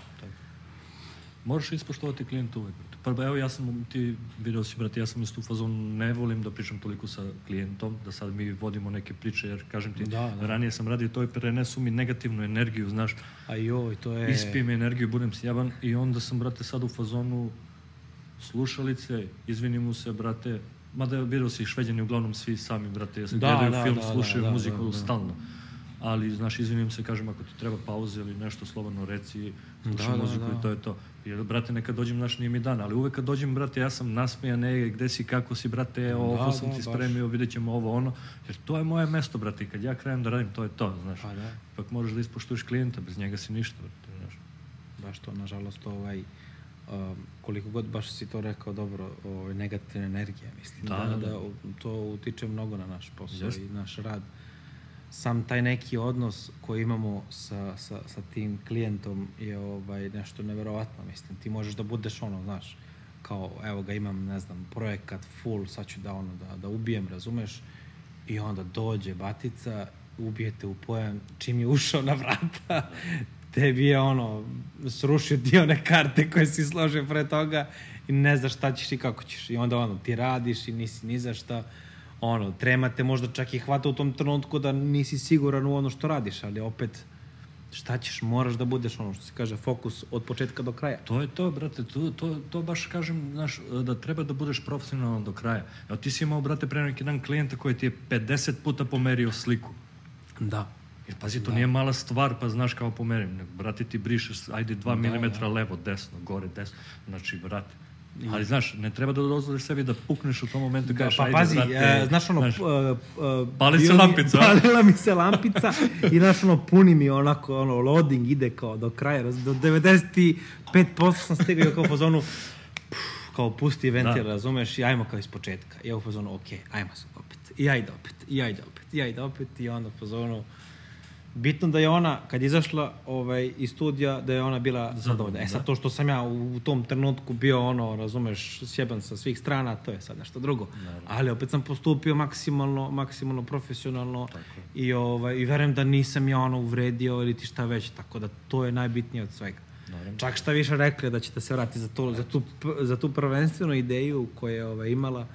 Moraš ispoštovati klijenta uvek. Pa evo ja sam, ti video si, brate, ja sam isto u fazonu, ne volim da pričam toliko sa klijentom, da sad mi vodimo neke priče, jer kažem ti, Da, da. ranije sam radio to i prenesu mi negativnu energiju, znaš, A joj, to je... ispije mi energiju, budem sjaban i onda sam, brate, sad u fazonu slušalice, izvini mu se, brate, mada video si šveđani uglavnom svi sami, brate, Da, gledaju da, film, da, slušaju da, da, muziku da, da. stalno. Ali, znaš, izvinim se, kažem, ako ti treba pauze ili nešto, slobodno reci, slušaj Da, da, muziku da. i to je to. Jer, brate, nekad dođem, znaš, nije mi dan, ali uvek kad dođem, brate, ja sam nasmejan, ne, gde si, kako si, brate, ovo Da, sam da, ti baš. spremio, vidjet ćemo ovo, ono, jer to je moje mesto, brate, kad ja krenem da radim, to je to, znaš. Pa da. Ipak moraš da ispoštuješ klijenta, bez njega si ništa, brate, znaš. baš to, nažalost, ovaj, um, koliko god baš si to rekao dobro, ovaj, negativna energija, mislim, Da, da, da, da, da. to utiče mnogo na naš posao Jeste. i naš rad. Sam taj neki odnos koji imamo sa, sa, sa tim klijentom je ovaj, nešto neverovatno, mislim. Ti možeš da budeš ono, znaš, kao, evo ga imam, ne znam, projekat full, sad ću da ono, da, da ubijem, razumeš? I onda dođe batica, ubijete u pojam, čim je ušao na vrata, tebi je ono, srušio ti one karte koje si složio pre toga i ne znaš šta ćeš i kako ćeš. I onda ono, ti radiš i nisi ni za šta, ono, trema te možda čak i hvata u tom trenutku da nisi siguran u ono što radiš, ali opet, šta ćeš, moraš da budeš ono što se kaže, fokus od početka do kraja. To je to, brate, to, to, to baš kažem, znaš, da treba da budeš profesionalan do kraja. Evo, ti si imao, brate, pre neki dan klijenta koji ti je 50 puta pomerio sliku. Da. Jer pazi, to nije mala stvar, pa znaš kao pomerim. Nego, brate, ti brišeš, ajde 2 mm levo, desno, gore, desno. Znači, brate, Ali znaš, ne treba da dozvoliš sebi da pukneš u tom momentu i Da, kažeš, pa ajde, pazi, brate, e, znaš ono, znaš, p- e, e, Pali se mi- lampica, a? Palila mi se lampica i znaš ono, puni mi onako, ono, loading ide kao do kraja, do 95% sam stigao kao po zonu, kao pusti ventil, Da. razumeš, i ajmo kao iz početka. I ja u fazonu, ok, ajmo sad opet, i ajde opet, i ajde opet, i ajde opet, i onda u fazonu, bitno da je ona, kad je izašla ovaj, iz studija, da je ona bila zadovoljna. E sad, to što sam ja u, u tom trenutku bio, ono, razumeš, sjeban sa svih strana, to je sad nešto drugo. Ali opet sam postupio maksimalno, maksimalno profesionalno i, ovaj, i verujem da nisam ja ono uvredio ili ti šta već, tako da to je najbitnije od svega. Čak šta više rekli da ćete se vratiti za, to, za, tu, za tu prvenstvenu ideju koju je ovaj, imala,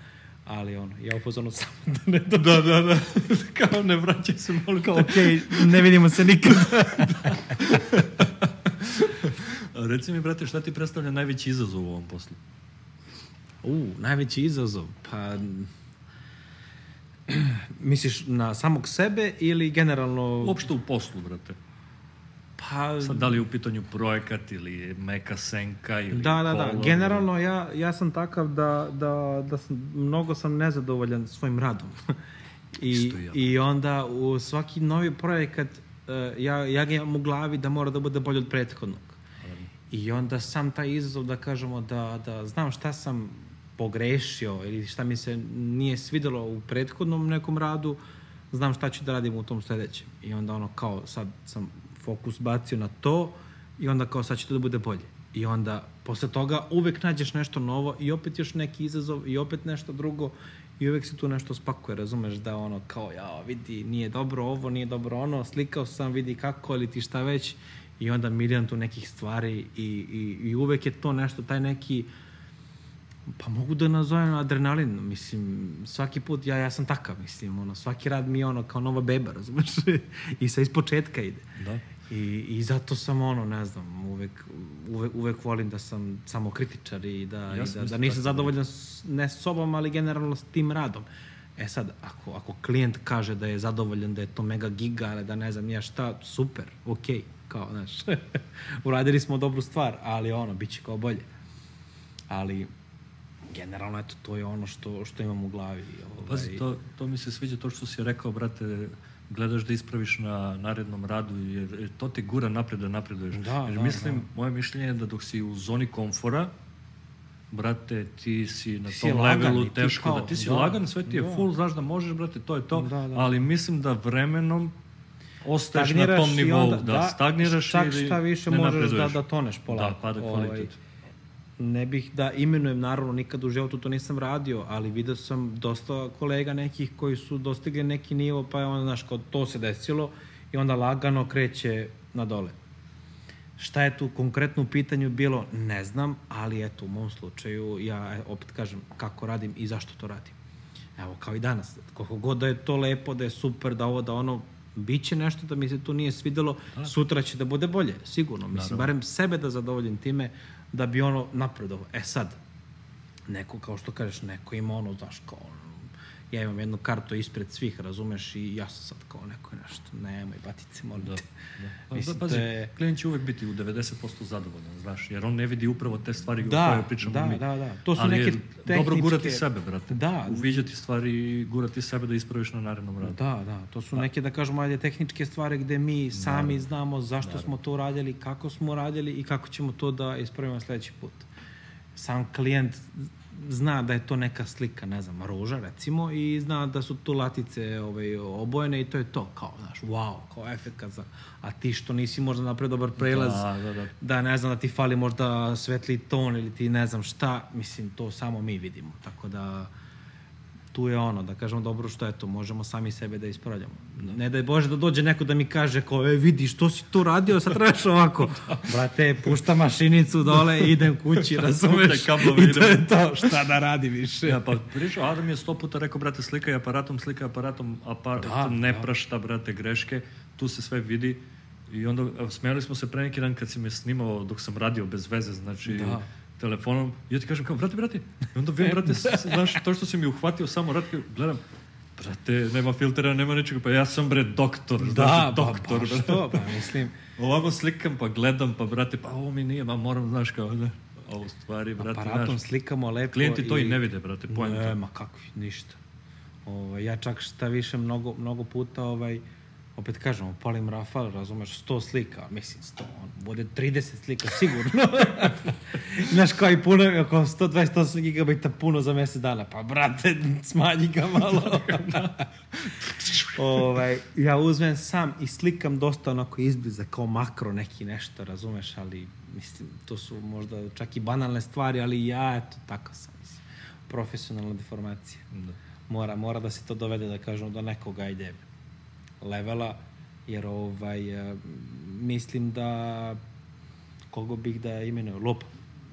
ali ono, ja upozorno samo da ne Da, da, da. kao ne vraćaj se, molim kao, okej, ne vidimo se nikad. A Reci mi, brate, šta ti predstavlja najveći izazov u ovom poslu? U, najveći izazov, pa... Misliš na samog sebe ili generalno... Uopšte u poslu, brate. Pa, Sad, da li je u pitanju projekat ili meka senka ili da, da, da. Generalno ja, ja sam takav da, da, da sam, mnogo sam nezadovoljan svojim radom. I ja. I onda u svaki novi projekat eh, ja, ja ga imam u glavi da mora da bude bolje od prethodnog. I onda sam taj izazov da kažemo da, da znam šta sam pogrešio ili šta mi se nije svidelo u prethodnom nekom radu, znam šta ću da radim u tom sledećem. I onda ono kao sad sam fokus bacio na to i onda kao sad će to da bude bolje. I onda posle toga uvek nađeš nešto novo i opet još neki izazov i opet nešto drugo i uvek se tu nešto spakuje, razumeš da ono kao ja vidi nije dobro ovo, nije dobro ono, slikao sam, vidi kako ili ti šta već i onda milion tu nekih stvari i, i, i uvek je to nešto, taj neki pa mogu da nazovem adrenalin, mislim, svaki put, ja, ja sam takav, mislim, ono, svaki rad mi je ono kao nova beba, razumeš, i sa ispočetka ide. Da. I, I zato sam ono, ne znam, uvek, uvek, uvek volim da sam samo kritičar i da, Ja i da, da nisam zadovoljan s, ne sobom, ali generalno s tim radom. E sad, ako, ako klijent kaže da je zadovoljan, da je to mega giga, ali da ne znam ja šta, super, okej, kao, znaš, uradili smo dobru stvar, ali ono, bit će kao bolje. Ali, generalno, eto, to je ono što, što imam u glavi. Ovaj, Pazi, to, to mi se sviđa to što si rekao, brate, gledaš da ispraviš na narednom radu, jer, to te gura napred da napreduješ. Da, jer da, mislim, moje mišljenje je da dok si u zoni komfora, brate, ti si na si tom lagan i levelu ti teško, kao- da ti si da, lagan, sve ti je da. full, znaš da možeš, brate, to je to, Da, da. ali mislim da vremenom ostaješ na tom nivou, onda- da, stagniraš čak ili šta više možeš da, da toneš polako. Da, pada Ovaj, kvalitet. Ne bih da imenujem, naravno, nikad u životu to nisam radio, ali vidio sam dosta kolega nekih koji su dostigli neki nivo, pa je onda, znaš, kao to se desilo i onda lagano kreće na dole. Šta je tu konkretno u pitanju bilo, ne znam, ali eto, u mom slučaju, ja e, opet kažem kako radim i zašto to radim. Evo, kao i danas, koliko god da je to lepo, da je super, da ovo, da ono, biće nešto da mi se tu nije svidelo, sutra će da bude bolje, sigurno. Mislim, Naravno. barem sebe da zadovoljim time, da bi ono napredovao. E sad, neko, kao što kažeš, neko ima ono, znaš, kao, ono, ja imam jednu kartu ispred svih, razumeš, i ja sam sad kao neko nešto, nemoj, batice, molim Da, te. da. Pa, Mislim, da, pazi, to je- klijent će uvek biti u 90% zadovoljan, znaš, jer on ne vidi upravo te stvari o Da, koje pričamo da, mi. da, da. To su Ali neke dobro tehničke- gurati sebe, brate. Da. Uviđati stvari i gurati sebe da ispraviš na narednom radu. Da, da, to su neke, da kažemo, ajde, tehničke stvari gde mi sami znamo zašto smo to uradili, kako smo uradili i kako ćemo to da ispravimo sledeći put. Sam klijent zna da je to neka slika, ne znam, ruža recimo i zna da su tu latice ovaj, obojene i to je to, kao, znaš, wow, kao efekt za... A ti što nisi možda napravio dobar prelaz, Da, da, da. da ne znam da ti fali možda svetli ton ili ti ne znam šta, mislim, to samo mi vidimo. Tako da tu je ono, da kažemo dobro što eto, možemo sami sebe da ispravljamo. Ne da je Bože da dođe neko da mi kaže kao, e vidi što si tu radio, sad trebaš ovako. Brate, pušta mašinicu dole, idem kući, razumeš? I to je to, šta da radi više. Ja, pa pričao, Adam je sto puta rekao, brate, slikaj aparatom, slikaj aparatom, aparatom Da, ne da. prašta, brate, greške, tu se sve vidi. I onda, smijali smo se pre neki dan kad si me snimao dok sam radio bez veze, znači, Da. Telefonom. I ja ti kažem kao, brate, brate, i onda vidim, brate, znaš, to što si mi uhvatio samo kao, gledam, brate, nema filtera, nema ničega, pa ja sam, bre, doktor, Da, znaš, pa, doktor, baš brate. to, pa mislim, Ovako slikam, pa gledam, pa, brate, pa ovo mi nije, ma moram, znaš, kao, da, ovo stvari, brate, aparatom znaš, slikamo lepo. klijenti to i ne vide, brate, poenta. Ne, ma kakvi, ništa. Ovaj, ja čak šta više mnogo, mnogo puta, ovaj, opet kažem, upalim rafal, razumeš, 100 slika, mislim 100, on bude 30 slika sigurno. Znaš, kao i puno, oko 128 gigabajta puno za mjesec dana, pa brate, smanji ga malo. ovaj, ja uzmem sam i slikam dosta onako izbliza, kao makro neki nešto, razumeš, ali mislim, to su možda čak i banalne stvari, ali ja, eto, tako sam, mislim. Profesionalna deformacija. Da. Mora, mora da se to dovede, da kažemo, do nekog, ajde, levela, jer ovaj, eh, mislim da kogo bih da imenuje, lup,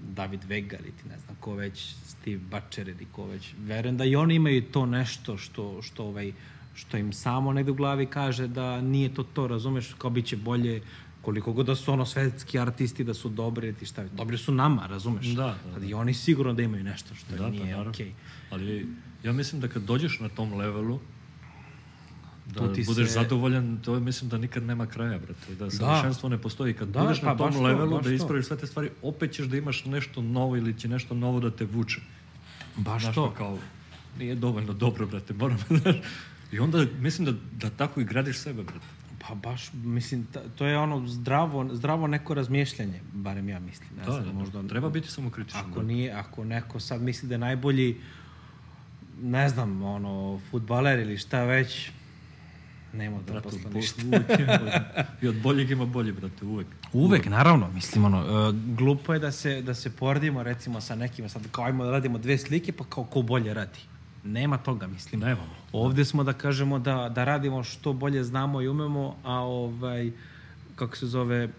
David Vega ili ti ne znam ko već, Steve Butcher ili ko već, verujem da i oni imaju to nešto što, što, ovaj, što im samo negde u glavi kaže da nije to to, razumeš, kao bit će bolje, koliko god da su ono svetski artisti da su dobri ti šta, dobri su nama, razumeš? Da, da, Ali I oni sigurno da imaju nešto što Da, nije naravno. okej. Ali ja mislim da kad dođeš na tom levelu, da budeš se- zadovoljan, to mislim da nikad nema kraja, brate. Da savršenstvo ne postoji. Kad Da, budeš pa na tom to, levelu, da ispraviš sve te stvari, opet ćeš da imaš nešto novo ili će nešto novo da te vuče. Baš Znaš, to. kao, nije dovoljno dobro, brate, moram, znaš. I onda mislim da, da tako i gradiš sebe, brate. Pa baš, mislim, ta, to je ono zdravo, zdravo neko razmišljanje, barem ja mislim. Ne Da, znam, da, možda, treba biti samo kritičan. Ako nije, ako neko sad misli da je najbolji, ne znam, ono, futbaler ili šta već, nema da Brate, uvek ima bolji. I od boljeg ima bolji, brate, uvek. Uvek, naravno, mislim, ono, uh, glupo je da se, da se poredimo, recimo, sa nekima, sad kao ajmo da radimo dve slike, pa kao ko bolje radi. Nema toga, mislim. Nema. Ovde smo da kažemo da, da radimo što bolje znamo i umemo, a ovaj, kako se zove,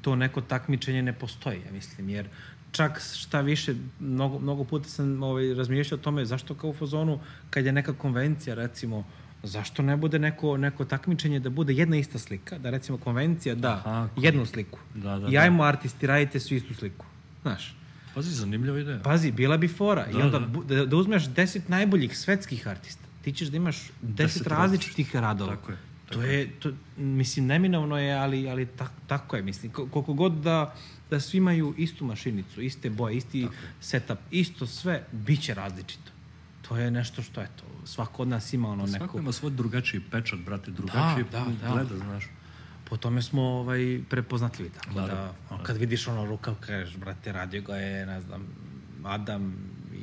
to neko takmičenje ne postoji, ja mislim, jer čak šta više, mnogo, mnogo puta sam ovaj, razmišljao o tome zašto kao u fazonu, kad je neka konvencija, recimo, zašto ne bude neko, neko takmičenje da bude jedna ista slika, da recimo konvencija da Aha, jednu sliku. Da, da, I da. ajmo artisti, radite svi istu sliku. Znaš, Pazi, zanimljiva ideja. pazi, bila bi fora. I Da, onda da. da, da uzmeš deset najboljih svetskih artista. Ti ćeš da imaš deset, Deset različitih radova. Tako je, To je, to, mislim, neminovno je, ali, ali tak, tako je. Mislim, ko- koliko god da, da svi imaju istu mašinicu, iste boje, isti setup, isto sve, bit će različito. To je nešto što, eto, svako od nas ima ono neko... Svako ima svoj drugačiji pečat, brate, drugačiji da, da. gleda, znaš. Po tome smo ovaj, prepoznatljivi. Tako da, Naravno, ono, kad vidiš ono rukav, kažeš, brate, radio ga je, ne znam, Adam,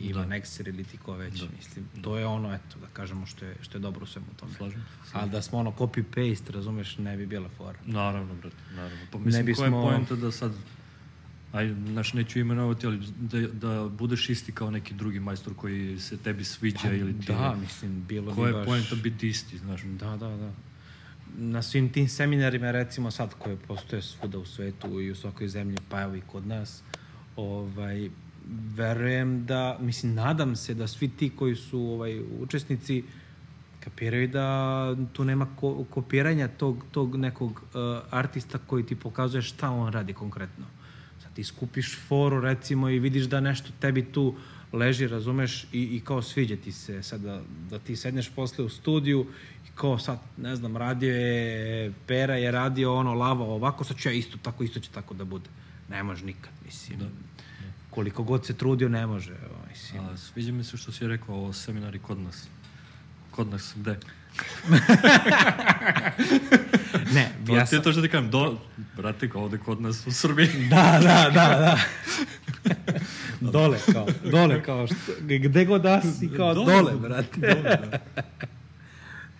Ivan Ekser ili ti ko već, mislim. To je ono, eto, da kažemo što je, što je dobro u svemu tome. Slažem se. Ali da smo ono copy-paste, razumeš, ne bi bila fora. Naravno, brate, naravno. Pa mislim, bismo- koja je poenta da sad, aj, znaš, neću imenovati, ali da, da budeš isti kao neki drugi majstor koji se tebi sviđa ili ti... Da, mislim, bilo Koja bi je baš... poenta biti isti, znaš? Da, da, da. na svim tim seminarima, recimo sad koje postoje svuda u svetu i u svakoj zemlji, pa evo i kod nas, ovaj, verujem da, mislim, nadam se da svi ti koji su ovaj, učesnici kapiraju da tu nema ko, kopiranja tog, tog nekog uh, artista koji ti pokazuje šta on radi konkretno. Sad ti skupiš foru recimo i vidiš da nešto tebi tu leži, razumeš, i, i kao sviđa ti se sad da, da ti sedneš posle u studiju i kao sad, ne znam, radio je, Pera je radio ono, lava ovako, sad ću ja isto tako, isto će tako da bude. Ne može nikad, mislim. Da koliko god se trudio, ne može. Mislim. A, sviđa mi se što si rekao o seminari kod nas. Kod nas, gde? Ne, to, ja sam... to što ti kažem, do, brate, kao ovde kod nas u Srbiji. da, da, da, da. dole, kao, dole, kao, što, gde god da si, kao dole, dole brate. Dole, da.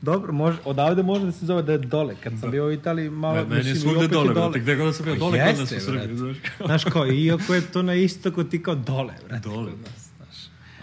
Dobro, može, odavde može da se zove da je dole. Kad sam da. bio u Italiji, malo... Ne, meni je svugde dole, dole. Brate, gde god da sam bio, dole kod nas u Srbiji. Znaš, kao, iako je to na istoku, ti kao dole, brate. Dole. Kod nas.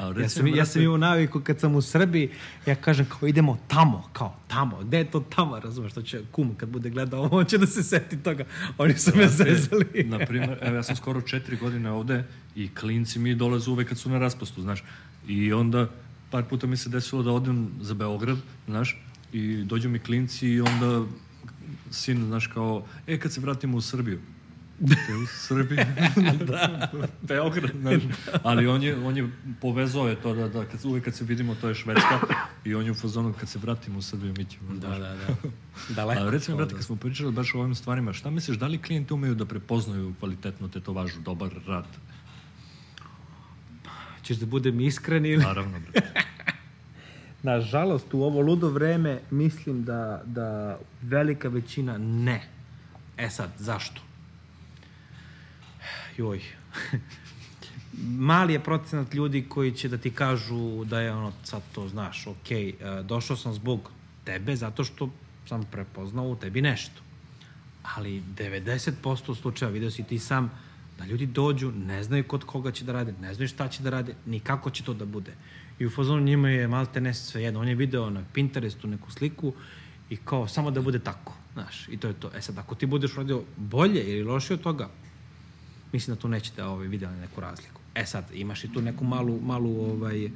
A, ja sam, ja sam imao naviku kad sam u Srbiji, ja kažem kao idemo tamo, kao tamo, gde je to tamo, razumeš, što će kum kad bude gledao, on će da se seti toga, oni su me zezali. Naprimer, evo ja sam skoro četiri godine ovde i klinci mi dolaze uvek kad su na raspustu, znaš, i onda par puta mi se desilo da odem za Beograd, znaš, i dođu mi klinci i onda sin, znaš, kao, e, kad se vratimo u Srbiju, Te u Srbiji, da. Beograd, znaš. Ali on je, on je povezao je to da, da kad, uvek kad se vidimo to je Švedska i on je u fazonu kad se vratimo u Srbiju mi ćemo. Da, da, da. Daleko. A recimo, brate, kad smo pričali baš o ovim stvarima, šta misliš, da li klijenti umeju da prepoznaju kvalitetnu tetovažu, dobar rad? Češ da budem iskren ili? Naravno, brate. Nažalost, u ovo ludo vreme mislim da, da velika većina ne. E sad, zašto? Joj. Mali je procenat ljudi koji će da ti kažu da je ono, sad to znaš, ok, e, došao sam zbog tebe zato što sam prepoznao u tebi nešto. Ali 90% slučaja, video si ti sam, da ljudi dođu, ne znaju kod koga će da rade, ne znaju šta će da rade, ni kako će to da bude. I u fazonu njima je malte ne sve jedno. On je video na Pinterestu neku sliku i kao samo da bude tako. Znaš, i to je to. E sad, ako ti budeš radio bolje ili lošije od toga, mislim da tu nećete ovaj, vidjeti neku razliku. E sad, imaš i tu neku malu, malu ovaj,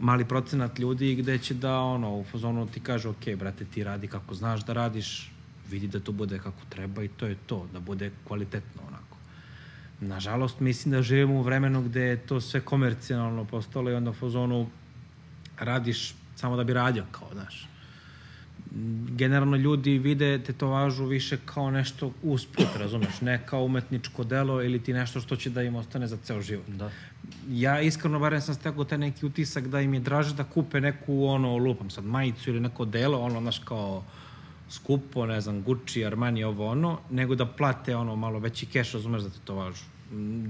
mali procenat ljudi gde će da ono, u fazonu ti kaže, ok, brate, ti radi kako znaš da radiš, vidi da to bude kako treba i to je to, da bude kvalitetno onako. Nažalost, mislim da živimo u vremenu gde je to sve komercijalno postalo i onda u fazonu radiš samo da bi radio, kao, znaš. Generalno ljudi vide tetovažu više kao nešto usput, razumeš, ne kao umetničko delo ili ti nešto što će da im ostane za ceo život. Da. Ja iskreno barem sam stekao taj neki utisak da im je draže da kupe neku ono lupam sad majicu ili neko delo, ono znaš kao skupo, ne znam, Gucci, Armani, ovo ono, nego da plate ono malo veći keš, razumeš, za tetovažu.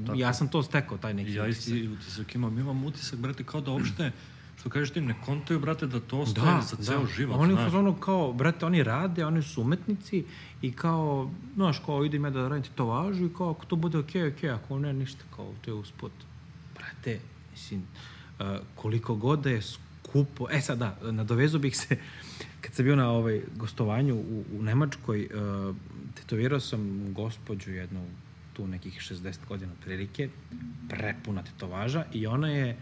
Tako. Ja sam to stekao, taj neki ja utisak. Ja isti utisak imam. Imam utisak, brate, kao da uopšte što kažeš ti, ne kontaju, brate, da to ostaje da, za ceo da. život. Oni znaš. ono kao, brate, oni rade, oni su umetnici i kao, znaš, kao idem ja da radim ti to važu i kao, ako to bude okej, okay, okej, okay, ako ne, ništa, kao, to je usput. Brate, mislim, uh, koliko god da je skupo, e sad da, nadovezu bih se, kad sam bio na ovaj gostovanju u, u Nemačkoj, uh, tetovirao sam gospođu jednu tu nekih 60 godina prilike, prepuna tetovaža i ona je,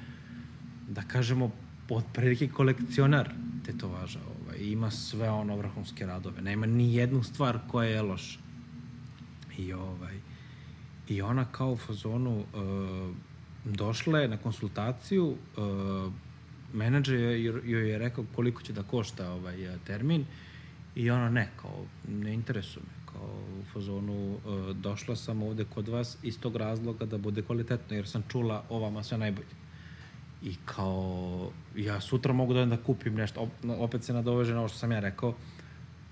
da kažemo, od prilike kolekcionar tetovaža. Ovaj, ima sve ono vrhunske radove. Nema ni jednu stvar koja je loša. I, ovaj, I ona kao u fazonu uh, došla je na konsultaciju, uh, menadžer joj je rekao koliko će da košta ovaj termin i ona ne, kao ne interesuje me kao u fazonu e, došla sam ovde kod vas iz tog razloga da bude kvalitetno, jer sam čula o vama sve najbolje. I kao, ja sutra mogu da, da kupim nešto, opet se nadoveže na ovo što sam ja rekao,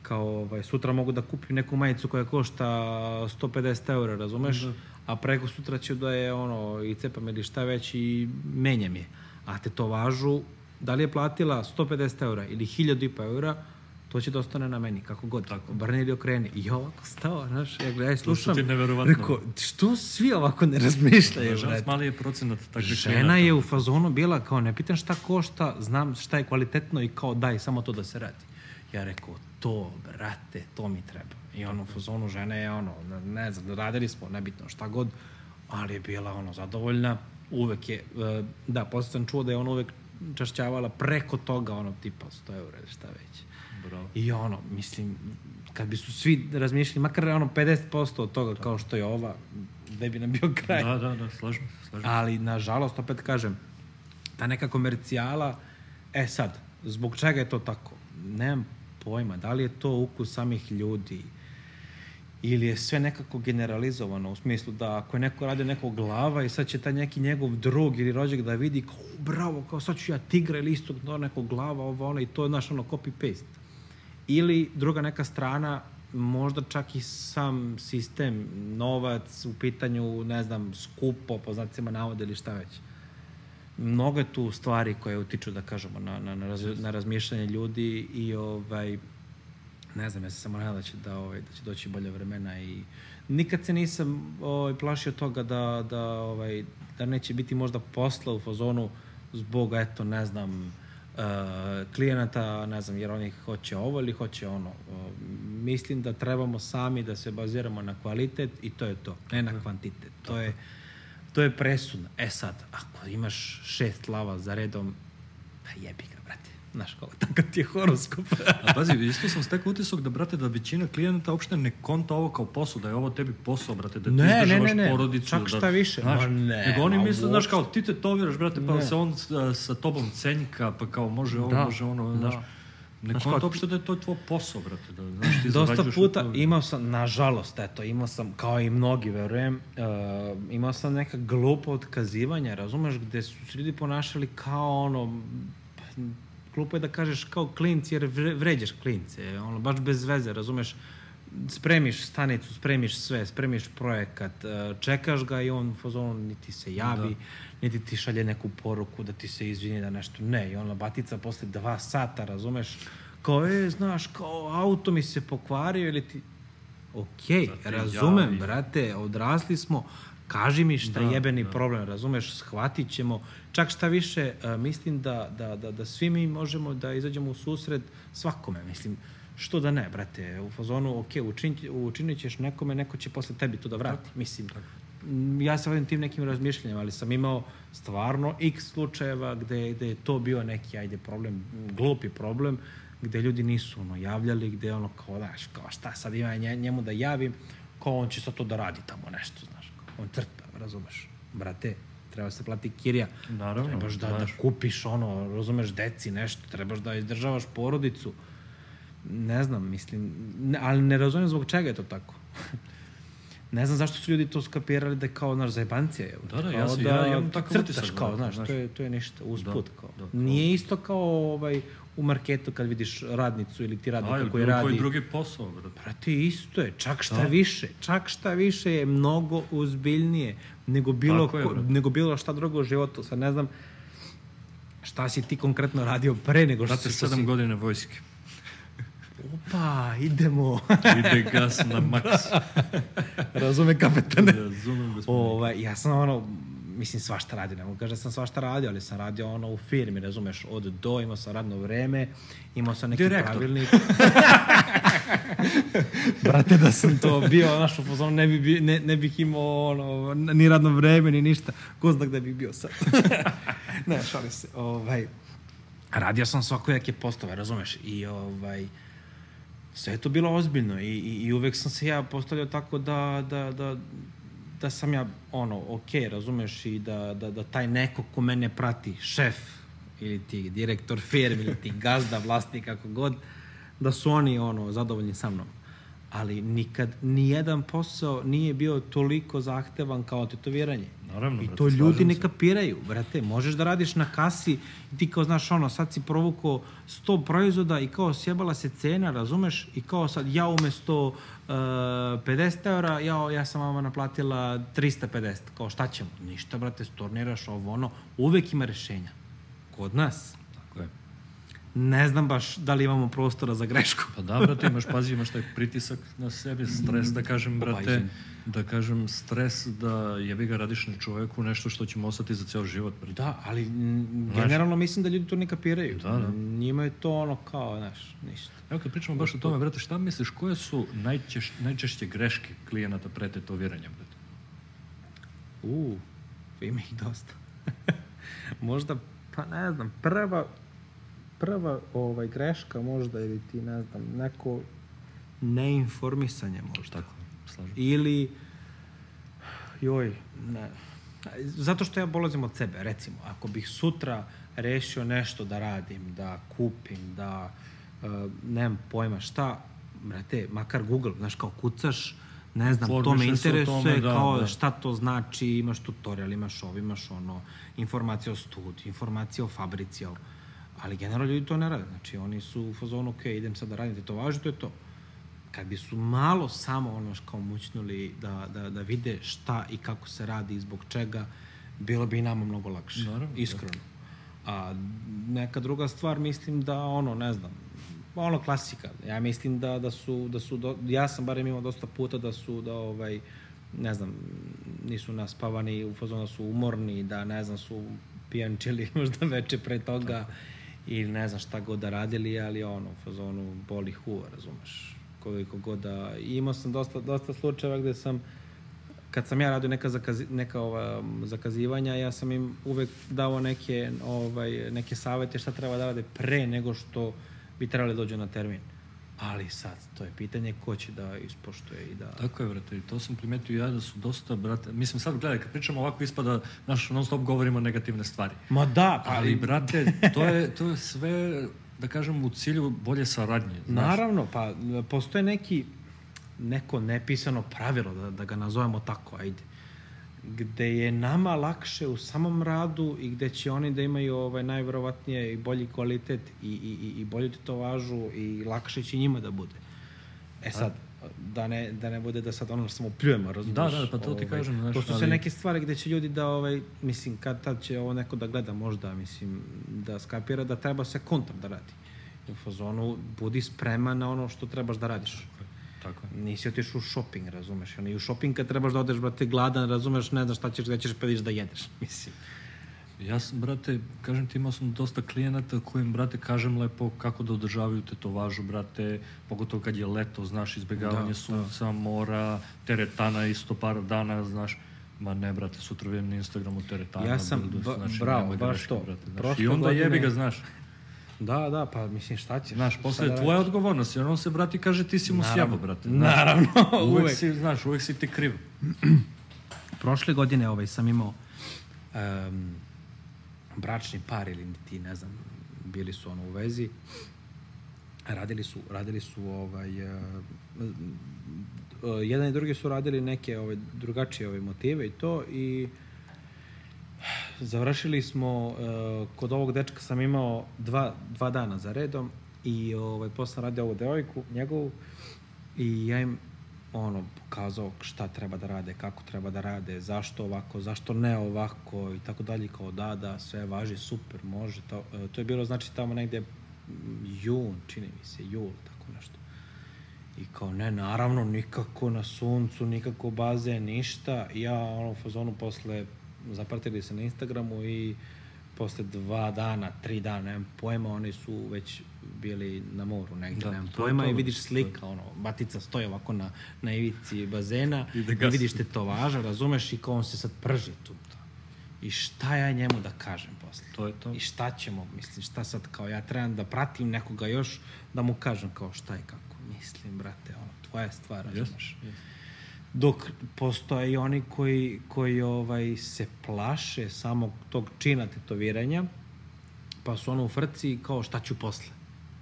kao, ovaj, sutra mogu da kupim neku majicu koja košta 150 eura, razumeš? Da. A preko sutra ću da je ono, i cepam ili šta već i menjam je. A te to važu, da li je platila 150 eura ili 1000 i pa eura, to će da ostane na meni, kako god. Tako. Obrni ili okreni. I ovako stao, znaš, ja gledaj, slušam. To ti neverovatno. Rekao, što svi ovako ne razmišljaju? Nažalost, mali je procenat takvih Žena je u fazonu bila kao, ne pitam šta košta, znam šta je kvalitetno i kao daj, samo to da se radi. Ja rekao, to, brate, to mi treba. I ono, u fazonu žene je ono, ne, znam, radili smo, nebitno šta god, ali je bila ono, zadovoljna. Uvek je, e, da, posle sam čuo da je ona uvek čašćavala preko toga, ono, tipa 100 eura šta već. Bravo. I ono, mislim, kad bi su svi razmišljali, makar ono 50% od toga kao što je ova, gde bi nam bio kraj. Da, da, da, slažem se, slažem se. Ali, nažalost, opet kažem, ta neka komercijala, e sad, zbog čega je to tako? Nemam pojma, da li je to ukus samih ljudi ili je sve nekako generalizovano u smislu da ako je neko radio nekog glava i sad će taj neki njegov drug ili rođak da vidi kao bravo, kao sad ću ja tigra ili istog do nekog glava, ovo ono i to je naš ono copy-paste. Ili druga neka strana, možda čak i sam sistem, novac u pitanju, ne znam, skupo, po znacima navode ili šta već. Mnogo je tu stvari koje utiču, da kažemo, na, na, na, raz, na razmišljanje ljudi i ovaj, ne znam, ja se samo nadam da će, da, ovaj, da će doći bolje vremena i nikad se nisam ovaj, plašio toga da, da, ovaj, da neće biti možda posla u fazonu zbog, eto, ne znam, klijenata, ne znam, jer oni hoće ovo ili hoće ono. Mislim da trebamo sami da se baziramo na kvalitet i to je to, ne na kvantitet. To je, to je presudno. E sad, ako imaš šest lava za redom, pa jebi. Znaš, kao, takav ti je horoskop. A pazi, isto sam stekao utisak da, brate, da većina klijenata uopšte ne konta ovo kao posao, da je ovo tebi posao, brate, da ti Ne, ne, izdržavaš ne, ne. porodicu. Čak da, šta više. Znaš, Ma ne, nego oni misle, znaš, kao ti tetoviraš, brate, pa Ne. se on sa, sa tobom cenjka, pa kao može ovo, Da, može ono, da. znaš. Ne Znaš, konta uopšte da je to tvoj posao, brate, da, znaš, ti Dosta puta imao sam, nažalost, eto, imao sam, kao i mnogi, verujem, uh, imao sam neka glupa otkazivanja, razumeš, gde su se ljudi ponašali kao ono, glupo je da kažeš kao klinci, jer vre- vređaš klince, ono, baš bez veze, razumeš, spremiš stanicu, spremiš sve, spremiš projekat, uh, čekaš ga i on u fazonu niti se javi, da. niti ti šalje neku poruku da ti se izvini da nešto, ne, i ona batica posle dva sata, razumeš, kao, e, znaš, kao, auto mi se pokvario ili ti... Okej, Da ti razumem, javi. brate, odrasli smo, kaži mi šta Da, je jebeni da. problem, razumeš, shvatit ćemo. Čak šta više, a, mislim da, da, da, da svi mi možemo da izađemo u susret svakome, mislim, što da ne, brate, u fazonu, ok, učinit, učinit ćeš nekome, neko će posle tebi to da vrati, mislim. m, Ja se vodim tim nekim razmišljanjem, ali sam imao stvarno x slučajeva gde, gde je to bio neki, ajde, problem, glupi problem, gde ljudi nisu ono, javljali, gde ono kao, znaš, kao šta sad ima nje- njemu da javim, kao on će sad to da radi tamo nešto, znaš, kao, on crta, razumeš, brate, treba se plati kirija, Naravno, trebaš da, da znaš. kupiš ono, razumeš, deci nešto, trebaš da izdržavaš porodicu, ne znam, mislim, ne, ali ne razumijem zbog čega je to tako. ne znam zašto su ljudi to skapirali da je kao, naš zajebancija je. Da, da, ja sam- ja imam takav crtaš utisak, kao, da, znaš, znaš. to je, to je ništa, usput Da, kao. da, kao- Nije isto kao ovaj, u marketu kad vidiš radnicu ili ti radnika koji radi. koji drugi posao, brate. Brate, isto je, čak šta Da. više, čak šta više je mnogo uzbiljnije nego bilo, Tako je, ko, nego bilo šta drugo u životu. Sad ne znam šta si ti konkretno radio pre nego što, Brate, si- što sedam si... godina vojske. Opa, idemo. Ide gas na maks. Razume kapetane. Razumem, gospodine. Ovaj, ja sam ono, mislim svašta radio, ne mogu kažem da sam svašta radio, ali sam radio ono u firmi, razumeš, od do, imao sam radno vreme, imao sam neki Direktor. pravilnik. Brate, da sam to bio, znaš, u ne, bi, bi- ne, ne bih imao ono, ni radno vreme, ni ništa. Ko zna gde bih bio sad. ne, šalim se. Ovaj, radio sam svakojake postove, razumeš, i ovaj, sve je to bilo ozbiljno i, i, i uvek sam se ja postavljao tako da, da, da, da sam ja, ono, ok, razumeš, i da, da, da taj neko ko mene prati, šef, ili ti direktor firme, ili ti gazda, vlasnik, kako god, da su oni, ono, zadovoljni sa mnom. Ali nikad, nijedan posao nije bio toliko zahtevan kao tetoviranje. Naravno, I brate, to ljudi slažem ne kapiraju, brate. Možeš da radiš na kasi i ti kao, znaš, ono, sad si provukao 100 proizvoda i kao sjebala se cena, razumeš? I kao sad ja umesto uh, 50 eura, ja, ja sam vama naplatila 350. Kao šta ćemo? Ništa, brate, storniraš ovo, ono. Uvek ima rešenja. Kod nas. Ne znam baš da li imamo prostora za grešku. Pa da, brate, imaš, pazi, imaš taj pritisak na sebi, stres, da kažem, brate, da kažem, stres da jebi ga radiš na čoveku nešto što će ostati za ceo život, brate. Da, ali m, generalno mislim da ljudi to ne kapiraju. Da, da. Njima je to ono kao, znaš, ništa. Evo kad pričamo baš o tome, brate, šta misliš, koje su najčeš, najčešće greške klijenata pre tetoviranja, brate? U, ima ih dosta. možda, pa ne znam, prva, prva ovaj, greška možda ili ti, ne znam, neko neinformisanje možda. Tako, slažem. Ili, joj, ne. Zato što ja polazim od sebe, recimo, ako bih sutra rešio nešto da radim, da kupim, da, uh, nemam pojma šta, brate, makar Google, znaš, kao kucaš, ne znam, to me interesuje, tome, da, kao da. šta to znači, imaš tutorial, imaš ovo, imaš ono, informacije o studiju, informacije o fabrici, o... ali generalno ljudi to ne rade, znači oni su u fazonu, ok, idem sad da radim tetovažu, to je to. Kad bi su malo samo ono kao mućnuli da, da, da vide šta i kako se radi i zbog čega, bilo bi i nama mnogo lakše, Naravno, da. iskreno. A neka druga stvar, mislim da ono, ne znam, ono klasika. Ja mislim da, da su, da su do, ja sam barem imao dosta puta da su, da ovaj, ne znam, nisu naspavani, u fazonu da su umorni, da ne znam, su pijančili možda veče pre toga ili ne znam šta god da radili, ali ono, u fazonu boli huva, razumeš? Koliko god da... I imao sam dosta, dosta slučajeva gde sam, kad sam ja radio neka, zakazi, neka ova, zakazivanja, ja sam im uvek dao neke, ovaj, neke savete šta treba da rade pre nego što bi trebali da dođu na termin. Ali sad, to je pitanje ko će da ispoštuje i da... Tako je, brate, i to sam primetio ja da su dosta, brate, mislim sad, gledaj, kad pričamo ovako ispada, naš non stop govorimo negativne stvari. Ma da, pa Ali, brate, to je, to je sve, da kažem, u cilju bolje saradnje. Znaš? Naravno, pa postoje neki neko nepisano pravilo, da, da ga nazovemo tako, ajde, gde je nama lakše u samom radu i gde će oni da imaju ovaj, najverovatnije i bolji kvalitet i, i, i- i bolju tetovažu i lakše će njima da bude. E sad, da ne, da ne bude da sad ono samo pljujemo, razumiješ? Da, da, pa to ti kažem, znaš, To su sve ali- neke stvari gde će ljudi da, ovaj, mislim, kad tad će ovo neko da gleda možda, mislim, da skapira da treba se kontra da radi. U fazonu, budi spreman na ono što trebaš da radiš. Tako je. Nisi otišao u shopping, razumeš? Ono, I u shopping kad trebaš da odeš, brate, gladan, razumeš, ne znaš šta ćeš, gde ćeš pa da jedeš, mislim. Ja sam, brate, kažem ti, imao sam dosta klijenata kojim, brate, kažem lepo kako da održavaju tetovažu, brate, pogotovo kad je leto, znaš, izbjegavanje Da, sunca, mora, teretana isto par dana, znaš, Ma ne, brate, sutra vidim na Instagramu teretana. Ja sam- bildu, znači, bravo, baš to. Brate, znaš. Prošle I onda godine- jebi ga, znaš. Da, da, pa mislim šta ćeš? Znaš, posle da tvoja odgovornost, jer on se, brati, kaže ti si mu sjebo, brate. znaš. Naravno, uvek. uvek. si, znaš, uvek si ti kriv. Prošle godine ovaj, sam imao um, bračni par ili ti, ne znam, bili su ono u vezi. Radili su, radili su ovaj, uh, uh, jedan i drugi su radili neke ovaj, drugačije ovaj, motive i to i završili smo, uh, kod ovog dečka sam imao dva, dva dana za redom i ovaj, posle radio ovu devojku, njegovu, i ja im ono, pokazao šta treba da rade, kako treba da rade, zašto ovako, zašto ne ovako i tako dalje, kao da, da, sve važi, super, može. To, e, to je bilo, znači, tamo negde jun, čini mi se, jul, tako nešto. I kao, ne, naravno, nikako na suncu, nikako bazen, ništa. Ja, ono, u fazonu posle, zapratili se na Instagramu i posle dva dana, tri dana, nemam pojma, oni su već bili na moru negde, Da, nemam to pojma to, i da. vidiš slika, ono, batica stoji ovako na, na ivici bazena I da i, vidiš te to važa, razumeš, i kao on se sad prži tu. I šta ja njemu da kažem posle? To je to. I šta ćemo, mislim, šta sad, kao ja trebam da pratim nekoga još, da mu kažem kao šta i kako. Mislim, brate, ono, tvoja stvar, razumeš. Dok postoje i oni koji, koji ovaj, se plaše samog tog čina tetoviranja, pa su ono u frci kao šta ću posle.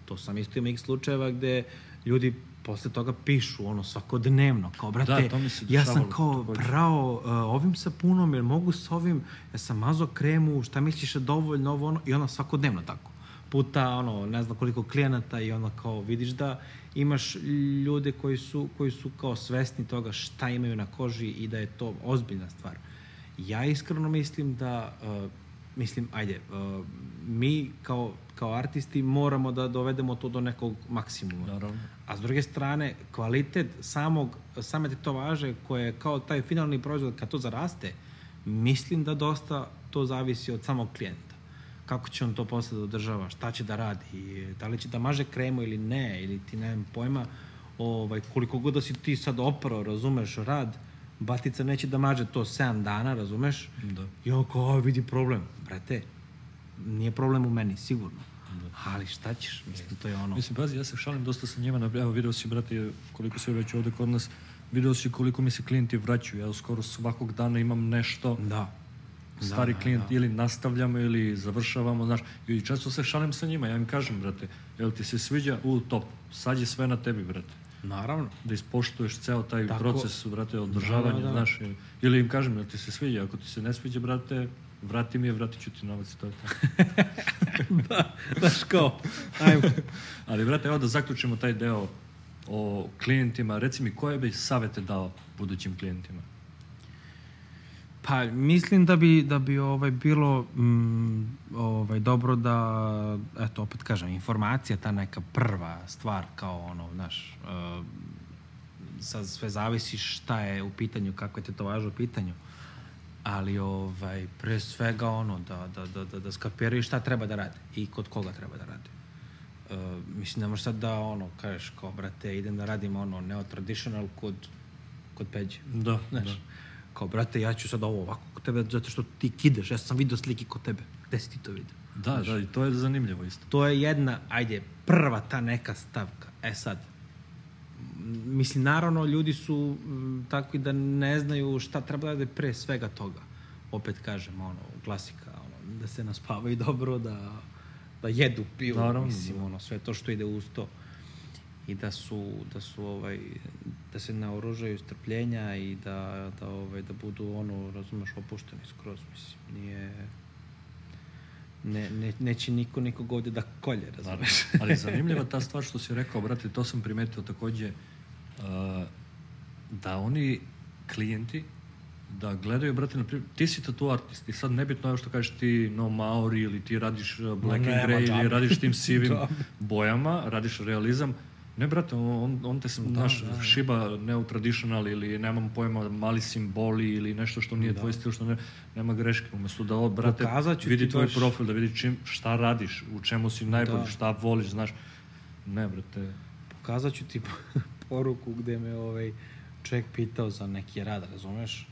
To sam isto ima x slučajeva gde ljudi posle toga pišu ono svakodnevno kao brate Da, to mi se ja sam kao brao uh, ovim sapunom jer mogu sa ovim ja sam mazo kremu šta misliš je dovoljno ovo ono i ono svakodnevno tako puta ono ne znam koliko klijenata i onda kao vidiš da imaš ljude koji su koji su kao svesni toga šta imaju na koži i da je to ozbiljna stvar ja iskreno mislim da uh, mislim ajde uh, mi kao kao artisti moramo da dovedemo to do nekog maksimuma. Naravno. A s druge strane, kvalitet samog, same tetovaže koje je kao taj finalni proizvod kad to zaraste, mislim da dosta to zavisi od samog klijenta. Kako će on to posle da održava, šta će da radi, da li će da maže kremu ili ne, ili ti nemam pojma, ovaj, koliko god da si ti sad oprao, razumeš, rad, batica neće da maže to 7 dana, razumeš? Da. I on kao, "A, vidi problem. Brate, nije problem u meni, sigurno. Ali šta ćeš, mislim, to je ono... Mislim, pazi, ja se šalim dosta sa njima, evo video si, brate, koliko si već ovde kod nas, video si koliko mi se klijenti vraćaju, ja skoro svakog dana imam nešto, Da. Stari da, klijent, da. ili nastavljamo ili završavamo, znaš, i često se šalim sa njima, ja im kažem, brate, jel ti se sviđa? U, top, sad je sve na tebi, brate. Naravno. Da ispoštuješ ceo taj Tako. proces, brate, održavanja, Da, da, da. znaš, ili- im kažem, jel ti se sviđa, ako ti se ne sviđa, brate, vrati mi je, vratit ću ti novac, to je to. da, znaš kao, ajmo. Ali, brate, evo da zaključimo taj deo o klijentima. Reci mi, koje bi savete dao budućim klijentima? Pa mislim da bi, da bi ovaj bilo mm, ovaj, dobro da, eto, opet kažem, informacija, ta neka prva stvar, kao ono, znaš, uh, sad sve zavisi šta je u pitanju, kako je tetovaža u pitanju, ali ovaj, pre svega ono, da, da, da, da, da skapiraju šta treba da rade i kod koga treba da rade. Uh, mislim, ne možeš sad da, ono, kažeš kao, brate, idem da radim, ono, neo-traditional kod, kod Peđe. Da, Znaš, da. Kao, brate, ja ću sad ovo ovako kod tebe, zato što ti kideš, ja sam vidio slike kod tebe. Gde si ti to vidio? Da, da, i to je zanimljivo isto. To je jedna, ajde, prva ta neka stavka. E sad, mislim, naravno, ljudi su m, takvi da ne znaju šta treba da rade pre svega toga. Opet kažem, ono, klasika, ono, da se naspavaju dobro, da, da jedu, piju, Naravno, mislim, da. ono, sve to što ide uz to. I da su, da su ovaj, da se naoružaju strpljenja i da, da, ovaj, da budu, ono, razumeš, opušteni skroz, mislim, nije... Ne, ne, neće niko nikog ovde da kolje, razumeš? Ali zanimljiva ta stvar što si rekao, brate, to sam primetio takođe, uh, da oni klijenti da gledaju, brate, na primjer, ti si tatu artist i sad nebitno je što kažeš ti no Maori ili ti radiš uh, black nema and grey ili radiš tim sivim bojama, radiš realizam, ne, brate, on, on te sam, znaš, da, da. šiba neo-traditional ili nemam pojma, mali simboli ili nešto što nije tvoj stil, što ne, nema greške. Umesto da, o, brate, vidi tvoj baš- profil, da vidi čim, šta radiš, u čemu si najbolji, Da. šta voliš, znaš. Ne, brate, Pokazat ću ti poruku gde me ovaj čovjek pitao za neki rad, razumeš?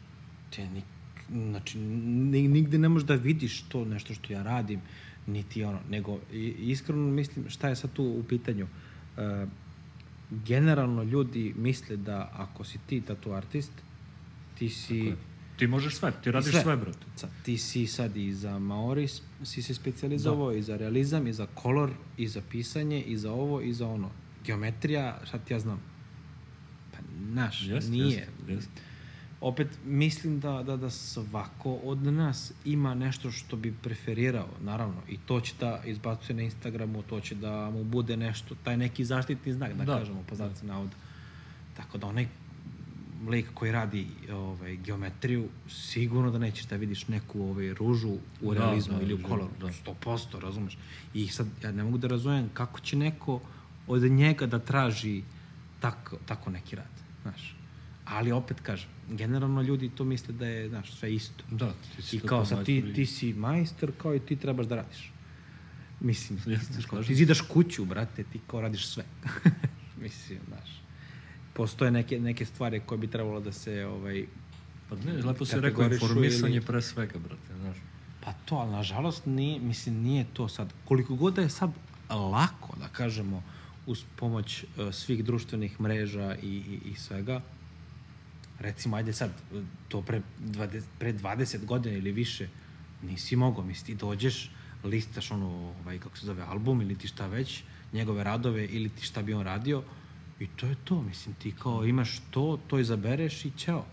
Ti nik, znači, ni, nigde ne možeš da vidiš to nešto što ja radim, niti ono, nego iskreno mislim šta je sad tu u pitanju. E, generalno ljudi misle da ako si ti tatu artist, ti si... ti možeš sve, ti radiš sve, brate. Sad, ti si sad i za Maori si se specijalizovao, i za realizam, i za kolor, i za pisanje, i za ovo, i za ono. Geometrija, šta ti ja znam? Pa, naš, Jeste, nije. jeste, jeste. Opet, mislim da, da, da svako od nas ima nešto što bi preferirao, naravno, i to će da izbacuje na Instagramu, to će da mu bude nešto, taj neki zaštitni znak, da, Da. kažemo, po znaci navoda. Tako da onaj lik koji radi ovaj, geometriju, sigurno da nećeš da vidiš neku ovaj, ružu u Da, realizmu da, ili u da, koloru. da. 100%, razumeš? I sad, ja ne mogu da razumem kako će neko od njega da traži tako, tako neki rad, znaš. Ali opet kažem, generalno ljudi to misle da je, znaš, sve isto. Da, ti si I kao sad ti, ti si majstor kao i ti trebaš da radiš. Mislim, Jeste, znaš, kao, ti zidaš kuću, brate, ti kao radiš sve. Mislim, znaš. Postoje neke, neke stvari koje bi trebalo da se, ovaj, Pa ne, lepo si rekao, informisanje ili- pre svega, brate, znaš. Pa to, ali nažalost nije, mislim, nije to sad. Koliko god da je sad lako, da kažemo, uz pomoć uh, svih društvenih mreža i, i, i svega, recimo, ajde sad, to pre 20, pre 20 godina ili više, nisi mogao, mislim, ti dođeš, listaš ono, ovaj, kako se zove, album ili ti šta već, njegove radove ili ti šta bi on radio i to je to, mislim, ti kao imaš to, to izabereš i ćao.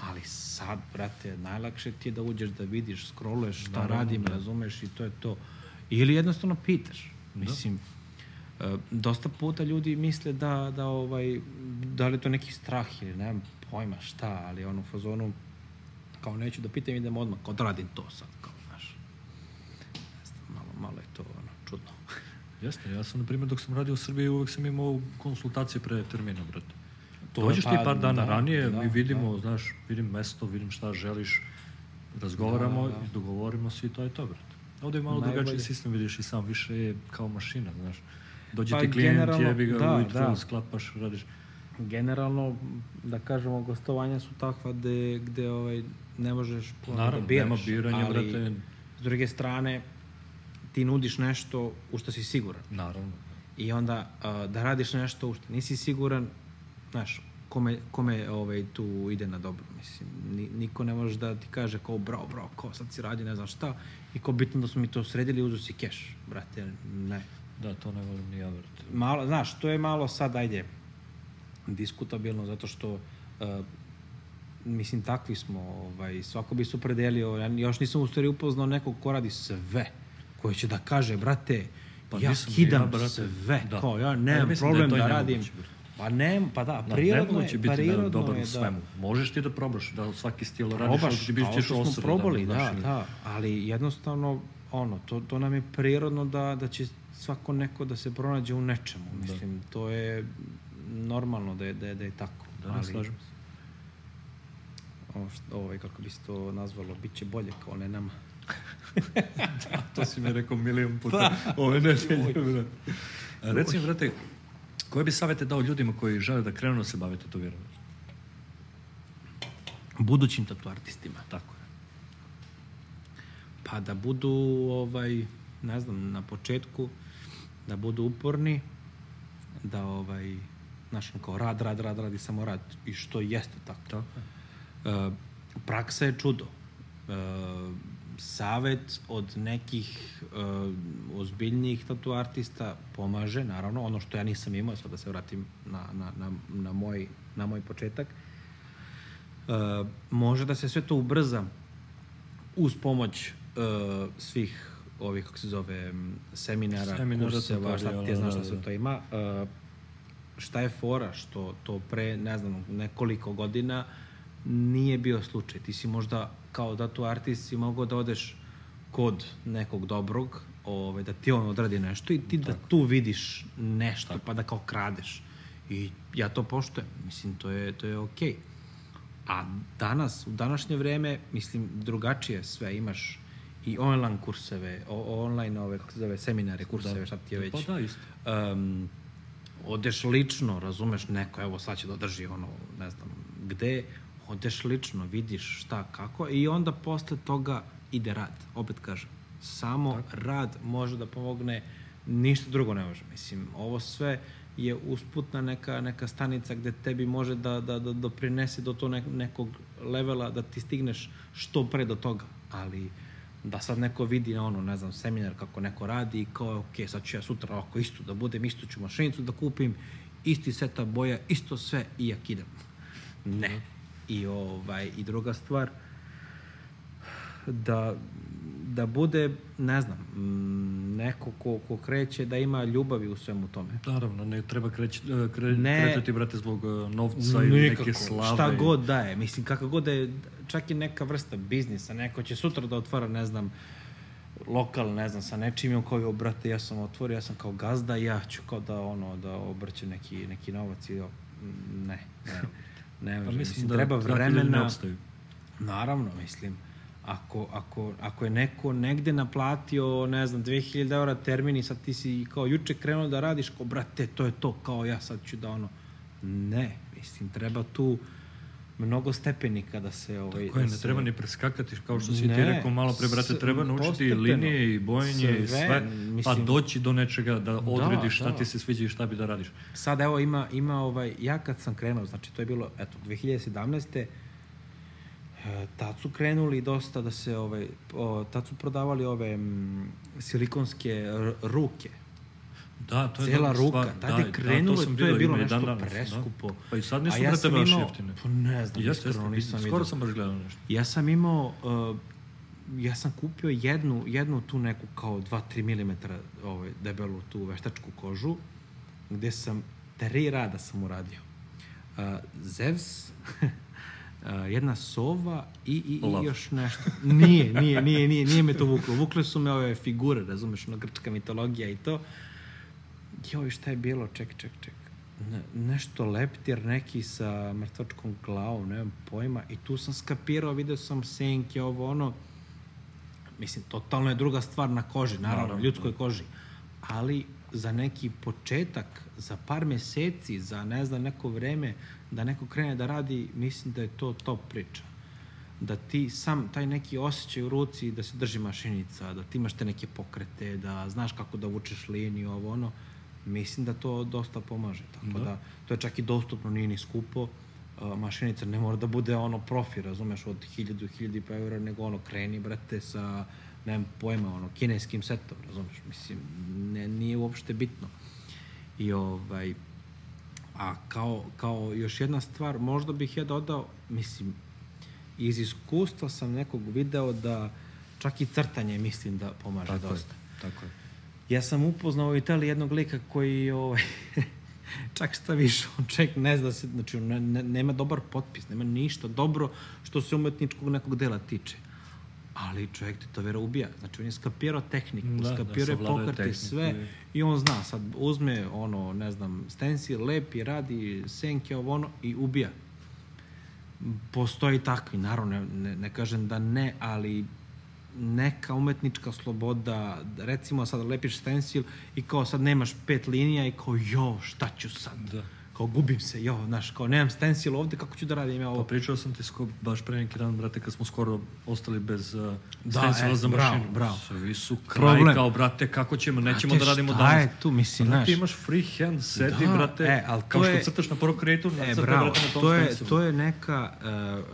Ali sad, brate, najlakše ti je da uđeš da vidiš, scrolluješ šta Naravno, radim, da. razumeš i to je to. Ili jednostavno pitaš. Mislim, e, dosta puta ljudi misle da, da, ovaj, da li je to neki strah ili nemam pojma šta, ali ono u fazonu kao neću da pitam, idem odmah, kao da radim to sad, kao, znaš. Ne znam, malo, malo je to ono, čudno. Jeste, ja sam, na primjer, dok sam radio u Srbiji, uvek sam imao konsultacije pre termina, brate. To Dođeš ti pa- par dana da, ranije, da, mi vidimo, znaš, vidim mesto, vidim šta želiš, razgovaramo, Da, da, da. i dogovorimo se i to je to, brate. Ovde je malo Najbolje. drugačiji sistem, vidiš i sam, više je kao mašina, znaš. Dođe Pa ti klijent, jebi ga, da, ujutru da. sklapaš, radiš. Generalno, da kažemo, gostovanja su takva gde, gde ovaj, ne možeš puno Naravno, da biraš. nema biranja, ali, brate. S druge strane, ti nudiš nešto u što si siguran. Naravno. I onda a, da radiš nešto u što nisi siguran, znaš, kome, kome ovaj, tu ide na dobro. Mislim, ni, niko ne može da ti kaže kao bravo, bravo, kao sad si radi ne znam šta i kao bitno da smo mi to sredili, uzu si keš, brate, ne. Da, to ne volim ni ja, brate. Malo, znaš, to je malo sad, ajde, diskutabilno, zato što uh, mislim, takvi smo, ovaj, svako bi se opredelio, ja još nisam u stvari upoznao nekog ko radi sve, koji će da kaže, brate, Pa ja kidam ja, brate. sve, Da. kao ja ja nemam mislim da problem da, i radim. Pa ne, pa da, Da, prirodno je, biti prirodno da, dobar je, da. svemu. Možeš ti da probaš, da svaki stil radiš, probaš, ti biš ćeš što smo probali, da, da, da, ali jednostavno, ono, to, to nam je prirodno da, da će svako neko da se pronađe u nečemu, mislim, to je normalno da je, da je, da je tako. Da, ne ali, slažem se. Ovo, ovaj, kako bi se to nazvalo, bit će bolje kao ne nama. To si mi rekao milion puta ove nedelje, brate. Reci mi, brate, koje bi savete dao ljudima koji žele da krenu da se bave tetoviranjem? Budućim tatu artistima. Tako je. Pa da budu, ovaj, ne znam, na početku, da budu uporni, da ovaj, znaš, kao rad, rad, rad, rad i samo rad. I što jeste tako. Tako. E, praksa je čudo. E, savet od nekih e, ozbiljnijih tatu artista pomaže, naravno, ono što ja nisam imao, sad da se vratim na, na, na, na, moj, na moj početak. E, može da se sve to ubrza uz pomoć e, svih ovih, kako se zove, seminara, Seminara, kurseva, šta ti znaš da, sve da. to ima. E, šta je fora što to pre, ne znam, nekoliko godina nije bio slučaj. Ti si možda kao datu artist si mogao da odeš kod nekog dobrog, ovaj, da ti on odradi nešto i ti da tu vidiš nešto, pa da kao kradeš. I ja to poštujem. Mislim, to je, to je okej. A danas, u današnje vreme, mislim, drugačije sve. Imaš i online kurseve, o, online ove, kako se zove, seminare, kurseve, šta ti je već. Pa da, isto. Um, odeš lično, razumeš, neko, evo sad će da održi ono, ne znam, gde, odeš lično, vidiš šta, kako i onda posle toga ide rad. Opet kažem, samo rad može da pomogne, ništa drugo ne može. Mislim, ovo sve je usputna neka, neka stanica gde tebi može da, da, da doprinese do to nek, nekog levela da ti stigneš što pre do toga. Ali da sad neko vidi ono, ne znam, seminar kako neko radi i kao, ok, sad ću ja sutra ovako isto da budem, isto ću mašinicu da kupim, isti seta boja, isto sve i ja kidam. Ne. I, ovaj, I druga stvar, da, da bude, ne znam, mm, neko ko, ko kreće da ima ljubavi u svemu tome. Naravno, ne treba kreć, kre, Ne. kretati, brate, zbog uh, novca ili Nikako. neke slave. Šta god daje. Mislim, kakav god da je, čak i neka vrsta biznisa. Neko će sutra da otvara, ne znam, lokal, ne znam, sa nečim i koji, brate, ja sam otvorio, ja sam kao gazda, ja ću kao da, ono, da obrćem neki, neki novac i, o, ne, ne, ne, Pa mislim, mislim, da treba ne vremena. Naravno, mislim, ako, ako, ako je neko negde naplatio, ne znam, 2000 eura termin i sad ti si kao juče krenuo da radiš, kao, brate, to je to, kao ja sad ću da ono... Ne, mislim, treba tu mnogo stepenika da se... Ovaj, Tako je, da ne se- treba ni preskakati, kao što si ti Ne, rekao malo pre, brate, treba naučiti i linije i bojenje i Sve, sve, pa mislim- doći do nečega da odrediš šta da. ti se sviđa i šta bi da radiš. Sad evo ima, ima ovaj, ja kad sam krenuo, znači to je bilo, eto, 2017. Tad su krenuli dosta da se, ovaj, o, tad su prodavali ove m, silikonske ruke. Da, to je Cela ruka, stvar. tad Da, je krenulo, da, sam to je bilo nešto dan danas, preskupo. Da. Pa i sad nisu, ja brate, baš jeftine. Pa ne znam, Jeste, iskreno jeste, nisam skoro sam baš gledao nešto. Ja sam imao, uh, ja sam kupio jednu, jednu tu neku kao 2-3 mm ovaj, debelu tu veštačku kožu, gde sam tri rada sam uradio. Uh, Zeus, uh, jedna sova i, i, i još nešto. Nije, nije, nije, nije, nije me to vuklo. Vukle su me ove figure, razumeš, ono grčka mitologija i to. joj, šta je bilo, ček, ček, ček. Ne, nešto leptir neki sa mrtvačkom glavom, nemam pojma. I tu sam skapirao, video sam senke, ovo ono. Mislim, totalno je druga stvar na koži, naravno, Naravno, ljudskoj koži. Ali za neki početak, za par meseci, za ne znam neko vreme, da neko krene da radi, mislim da je to top priča. Da ti sam taj neki osjećaj u ruci da se drži mašinica, da ti imaš te neke pokrete, da znaš kako da vučeš liniju, ovo ono, mislim da to dosta pomaže. Tako da, Da. to je čak i dostupno, nije ni skupo. A, mašinica ne mora da bude ono profi, razumeš, od 1000, 1000 pa eura, nego ono kreni, brate, sa, nemam pojma, ono, kineskim setom, razumeš, mislim, ne, nije uopšte bitno. I ovaj, a kao, kao još jedna stvar, možda bih ja dodao, mislim, iz iskustva sam nekog video da čak i crtanje mislim da pomaže Tako je, dosta. tako je. Ja sam upoznao u Italiji jednog lika koji ovaj, čak šta više, on čovjek ne zna se, znači on ne, ne, nema dobar potpis, nema ništa dobro što se umetničkog nekog dela tiče. Ali čovjek ti to vera ubija. Znači on je skapirao tehniku, Da, da, skapirao je pokrete, sve i- i on zna, sad uzme ono, ne znam, stencil, lepi, radi senke, ovo ono i ubija. Postoji takvi, naravno, ne, ne, ne kažem da ne, ali neka umetnička sloboda, recimo sad lepiš stencil i kao sad nemaš pet linija i kao jo, šta ću sad? Da. Kao gubim se, jo, znaš, kao nemam stencil ovde, kako ću da radim ja ovo? Pa pričao sam ti sko, baš pre neki dan, brate, kad smo skoro ostali bez uh, Da, stencila e, za bravo, mašinu. bravo. Svi su kraj Problem. kao, brate, kako ćemo, nećemo Brate, da radimo šta danas. je tu, mislim, brate, znaš. imaš free hand, sedi, Da, brate, e, al kao to što je- crtaš na Procreator, E, nacrtaj, bravo, brate, na tom to je, stencilu. to je neka,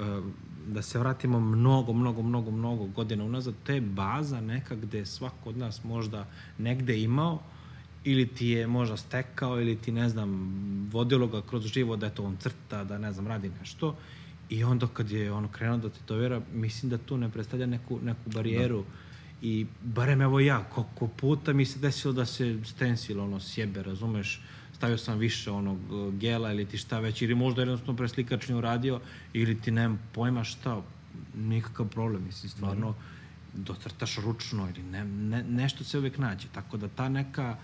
uh, uh, da se vratimo mnogo, mnogo, mnogo, mnogo godina unazad, to je baza neka gde svako od nas možda negde imao ili ti je možda stekao ili ti, ne znam, vodilo ga kroz život da eto on crta, da ne znam, radi nešto. I onda kad je ono krenuo da tetovira, mislim da tu ne predstavlja neku, neku barijeru. I barem evo ja, koliko puta mi se desilo da se stencil ono sjebe, razumeš, stavio sam više onog uh, gela ili ti šta već, ili možda jednostavno preslikač nije uradio, ili ti nemam pojma šta, nikakav problem, mislim, stvarno, docrtaš ručno ili ne, ne, nešto se uvek nađe, tako da ta neka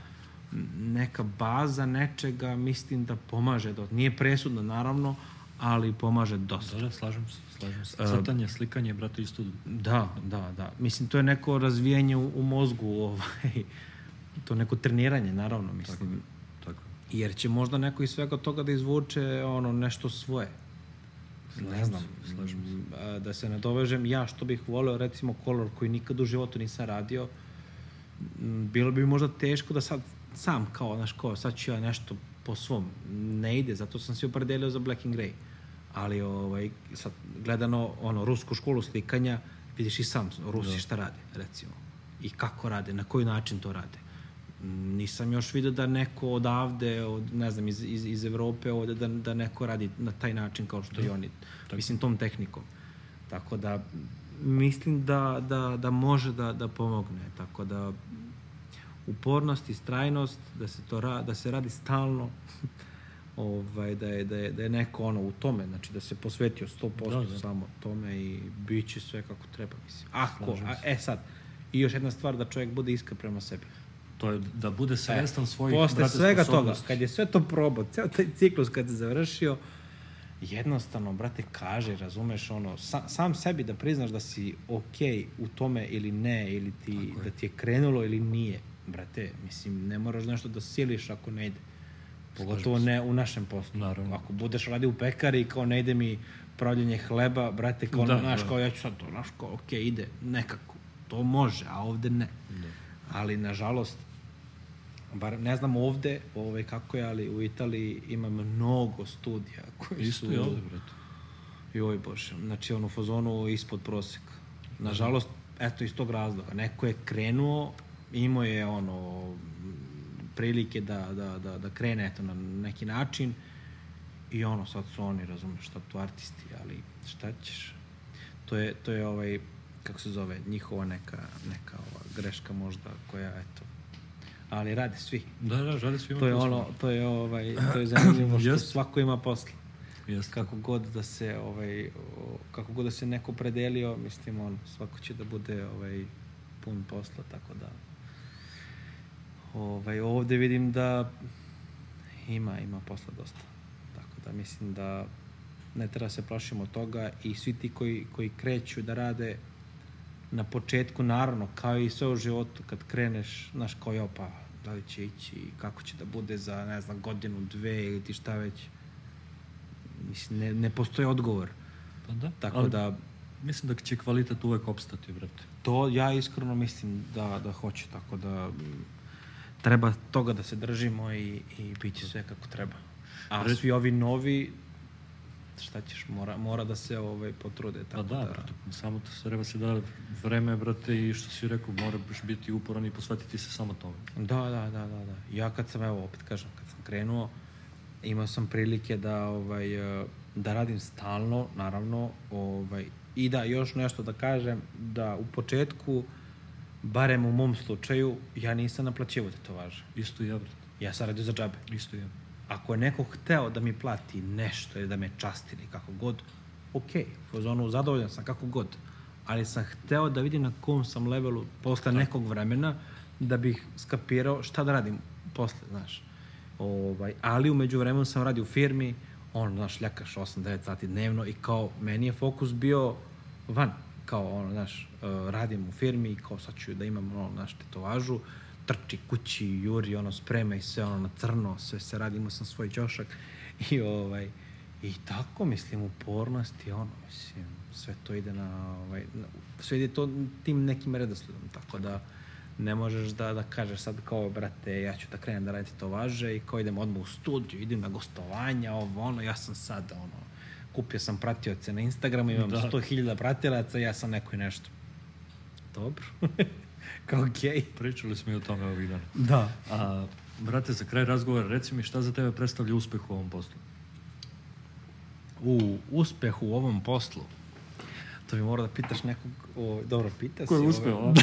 neka baza nečega mislim da pomaže, da nije presudna naravno, ali pomaže dosta. Da, da, slažem se, slažem se. E, Crtanje, slikanje, brate, isto Da, da, da. Mislim, to je neko razvijanje u, u mozgu, ovaj, to neko treniranje, naravno, mislim. tako. Jer će možda neko iz svega toga da izvuče ono nešto svoje. ne Slažem znam, se, slažem se. da se nadovežem, ja što bih voleo recimo kolor koji nikad u životu nisam radio, bilo bi možda teško da sad sam kao, znaš, kao, sad ću ja nešto po svom. Ne ide, zato sam se opredelio za Black and Grey. Ali ovaj, sad, gledano ono, rusku školu slikanja, vidiš i sam, Rusi šta rade, recimo. I kako rade, na koji način to rade. Nisam još vidio da neko odavde, od, ne znam, iz, iz, iz Evrope ovde, da, da neko radi na taj način kao što i oni. Mislim, tom tehnikom. Tako da, mislim da, da, da može da, da pomogne. Tako da, upornost i strajnost, da se, to ra, da se radi stalno, ovaj, da, je, da, je, da je neko ono u tome, znači da se posvetio 100% Da, da. samo tome i bit će sve kako treba, mislim. Ako, a, e sad, i još jedna stvar, da čovjek bude iskren prema sebi. To je da bude svestan svojih, E, Posle brate, svega toga, kad je sve to probao, ceo taj ciklus kad se završio, jednostavno, brate, kaže, razumeš, ono, sa, sam sebi da priznaš da si okej u tome ili ne, ili ti, da ti je krenulo ili nije, brate, mislim, ne moraš nešto da siliš ako ne ide. Pogotovo ne u našem poslu. Naravno. Ako budeš radi u pekari i kao ne ide mi pravljenje hleba, brate, kao, Da, znaš, da. kao ja ću sad to, znaš, kao, okej, ide, nekako. To može, a ovde ne. Da. Ali, nažalost, bar ne znam ovde ovaj, kako je, ali u Italiji ima mnogo studija koji Isto su... i ovde, brate. Joj bože, znači on u fazonu ispod proseka. Nažalost, eto iz tog razloga. Neko je krenuo, imao je ono prilike da, da, da, da krene eto, na neki način i ono, sad su oni, razumeš, šta tu artisti, ali šta ćeš? To je, to je ovaj, kako se zove, njihova neka, neka ova greška možda koja, eto, ali rade svi. Da, da, žali svima. To je posla. ono, to je ovaj, to je zanimljivo što Jest. svako ima posla Jeste. kako god da se ovaj kako god da se neko predelio, mislim on svako će da bude ovaj pun posla, tako da ovaj, ovde vidim da ima, ima posla dosta. Tako da mislim da ne treba se plašimo toga i svi ti koji, koji kreću da rade na početku, naravno, kao i sve u životu, kad kreneš, znaš, kao jo, pa, da li će ići, kako će da bude za, ne znam, godinu, dve ili ti šta već. Mislim, ne, ne postoji odgovor. Pa da, Tako ali da, mislim da će kvalitet uvek opstati, brate. to ja iskreno mislim da, da hoće, tako da treba toga da se držimo i, i bit će sve kako treba. A svi ovi novi, šta ćeš, mora, mora da se ovaj, potrude. Pa Tako da, brate, samo to se treba se da vreme, brate, i što si rekao, moraš biti uporan i posvetiti se samo tome. Da, da, da, da, da. Ja kad sam, evo, opet kažem, kad sam krenuo, imao sam prilike da, ovaj, eh, da radim stalno, naravno, ovaj, i da, još nešto da kažem, da u početku, barem u mom slučaju, ja nisam naplaćivo tetovaže. Isto i ja, brate. Ja sam radio za džabe. Isto i ja. Ako je neko hteo da mi plati nešto ili da me časti ili kako god, ok, u zonu zadovoljan sam kako god, ali sam hteo da vidim na kom sam levelu posle nekog vremena da bih skapirao šta da radim posle, znaš. Ovaj, ali umeđu vremenu sam radio u firmi, on, znaš, ljakaš 8-9 sati dnevno i kao, meni je fokus bio van, kao, ono, znaš, uh, radim u firmi i kao sad ću da imam, ono, znaš, tetovažu, trči kući, juri, ono, sprema i sve, ono, na crno, sve se radi, imao sam svoj ćošak. I, ovaj, i tako, mislim, upornost i ono, mislim, sve to ide na, ovaj, na, sve ide to tim nekim redosledom, tako da, ne možeš da, da kažeš sad kao, brate, ja ću da krenem da raditi to važe i kao idem odmah u studiju, idem na gostovanja, ovo, ono, ja sam sad, ono, kupio sam pratioce na Instagramu, imam Da. da. 100.000 pratilaca, ja sam neko i nešto. Dobro. kao okej. Okay. Pričali smo i o tome ovih dana. Da. A, brate, za kraj razgovora, reci mi šta za tebe predstavlja uspeh u ovom poslu? U uspehu u ovom poslu, to bi morao da pitaš nekog, o, dobro, pita Ko je uspeo, ovaj,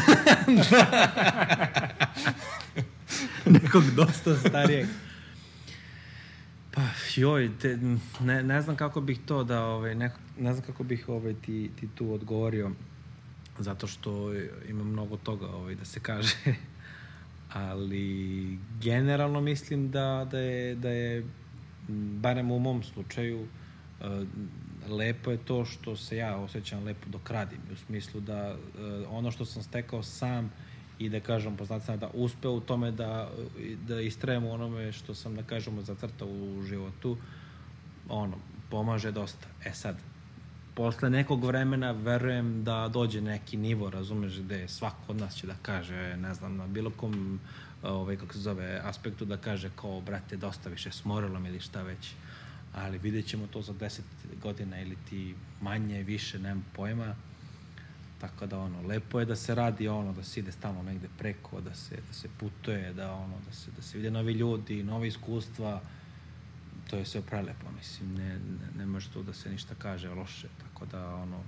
nekog dosta starijeg. Pa, joj, te, ne, ne znam kako bih to da, ovaj, ne, ne znam kako bih ovaj, ti, ti tu odgovorio, zato što ima mnogo toga ovaj, da se kaže. Ali generalno mislim da, da, je, da je, barem u mom slučaju, e, lepo je to što se ja osjećam lepo dok radim. U smislu da e, ono što sam stekao sam i da kažem po znacima da uspeo u tome da, da istrajem u onome što sam da kažemo zacrtao u životu ono, pomaže dosta. E sad, posle nekog vremena verujem da dođe neki nivo, razumeš, gde svako od nas će da kaže, ne znam, na bilo kom ovaj, kako se zove, aspektu da kaže kao, brate, dosta više smorilo me ili šta već. Ali vidjet ćemo to za 10 godina ili ti manje, više, nemam pojma. Tako da ono, lepo je da se radi ono, da se ide stalno negde preko, da se, da se putuje, da ono, da se, da se vide novi ljudi, nove iskustva. To je sve prelepo, mislim, ne, ne, ne može tu da se ništa kaže loše, tako da ono,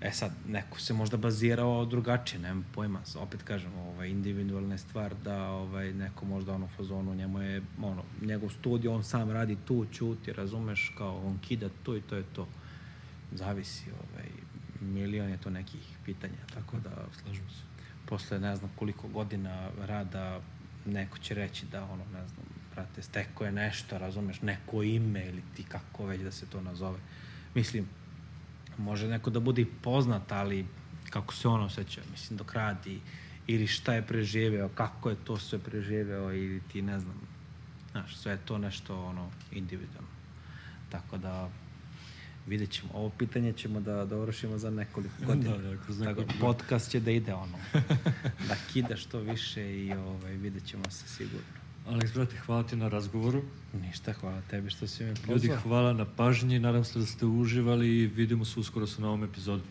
E sad, neko se možda bazirao drugačije, nemam pojma, opet kažem, ovaj, individualna je stvar da ovaj, neko možda ono fazonu, njemu je, ono, njegov studio, on sam radi tu, ćuti, razumeš, kao on kida tu i to je to. Zavisi, ovaj, milion je to nekih pitanja, tako da, Slažem se. posle ne znam koliko godina rada neko će reći da ono ne znam brate steko je nešto razumeš neko ime ili ti kako već da se to nazove. Mislim može neko da bude poznat ali kako se on osjeća? Mislim dok radi ili šta je preživeo kako je to sve preživeo ili ti ne znam znaš sve je to nešto ono individualno. Tako da vidjet ćemo. Ovo pitanje ćemo da dovršimo za nekoliko godina. Da, da, kroz Tako, nekoliko podcast će da ide ono. da kida što više i ovaj, vidjet ćemo se sigurno. Aleks, brate, hvala ti na razgovoru. Ništa, hvala tebi što si me pozvao. Ljudi, hvala na pažnji. Nadam se da ste uživali i vidimo se uskoro sa novom epizodom.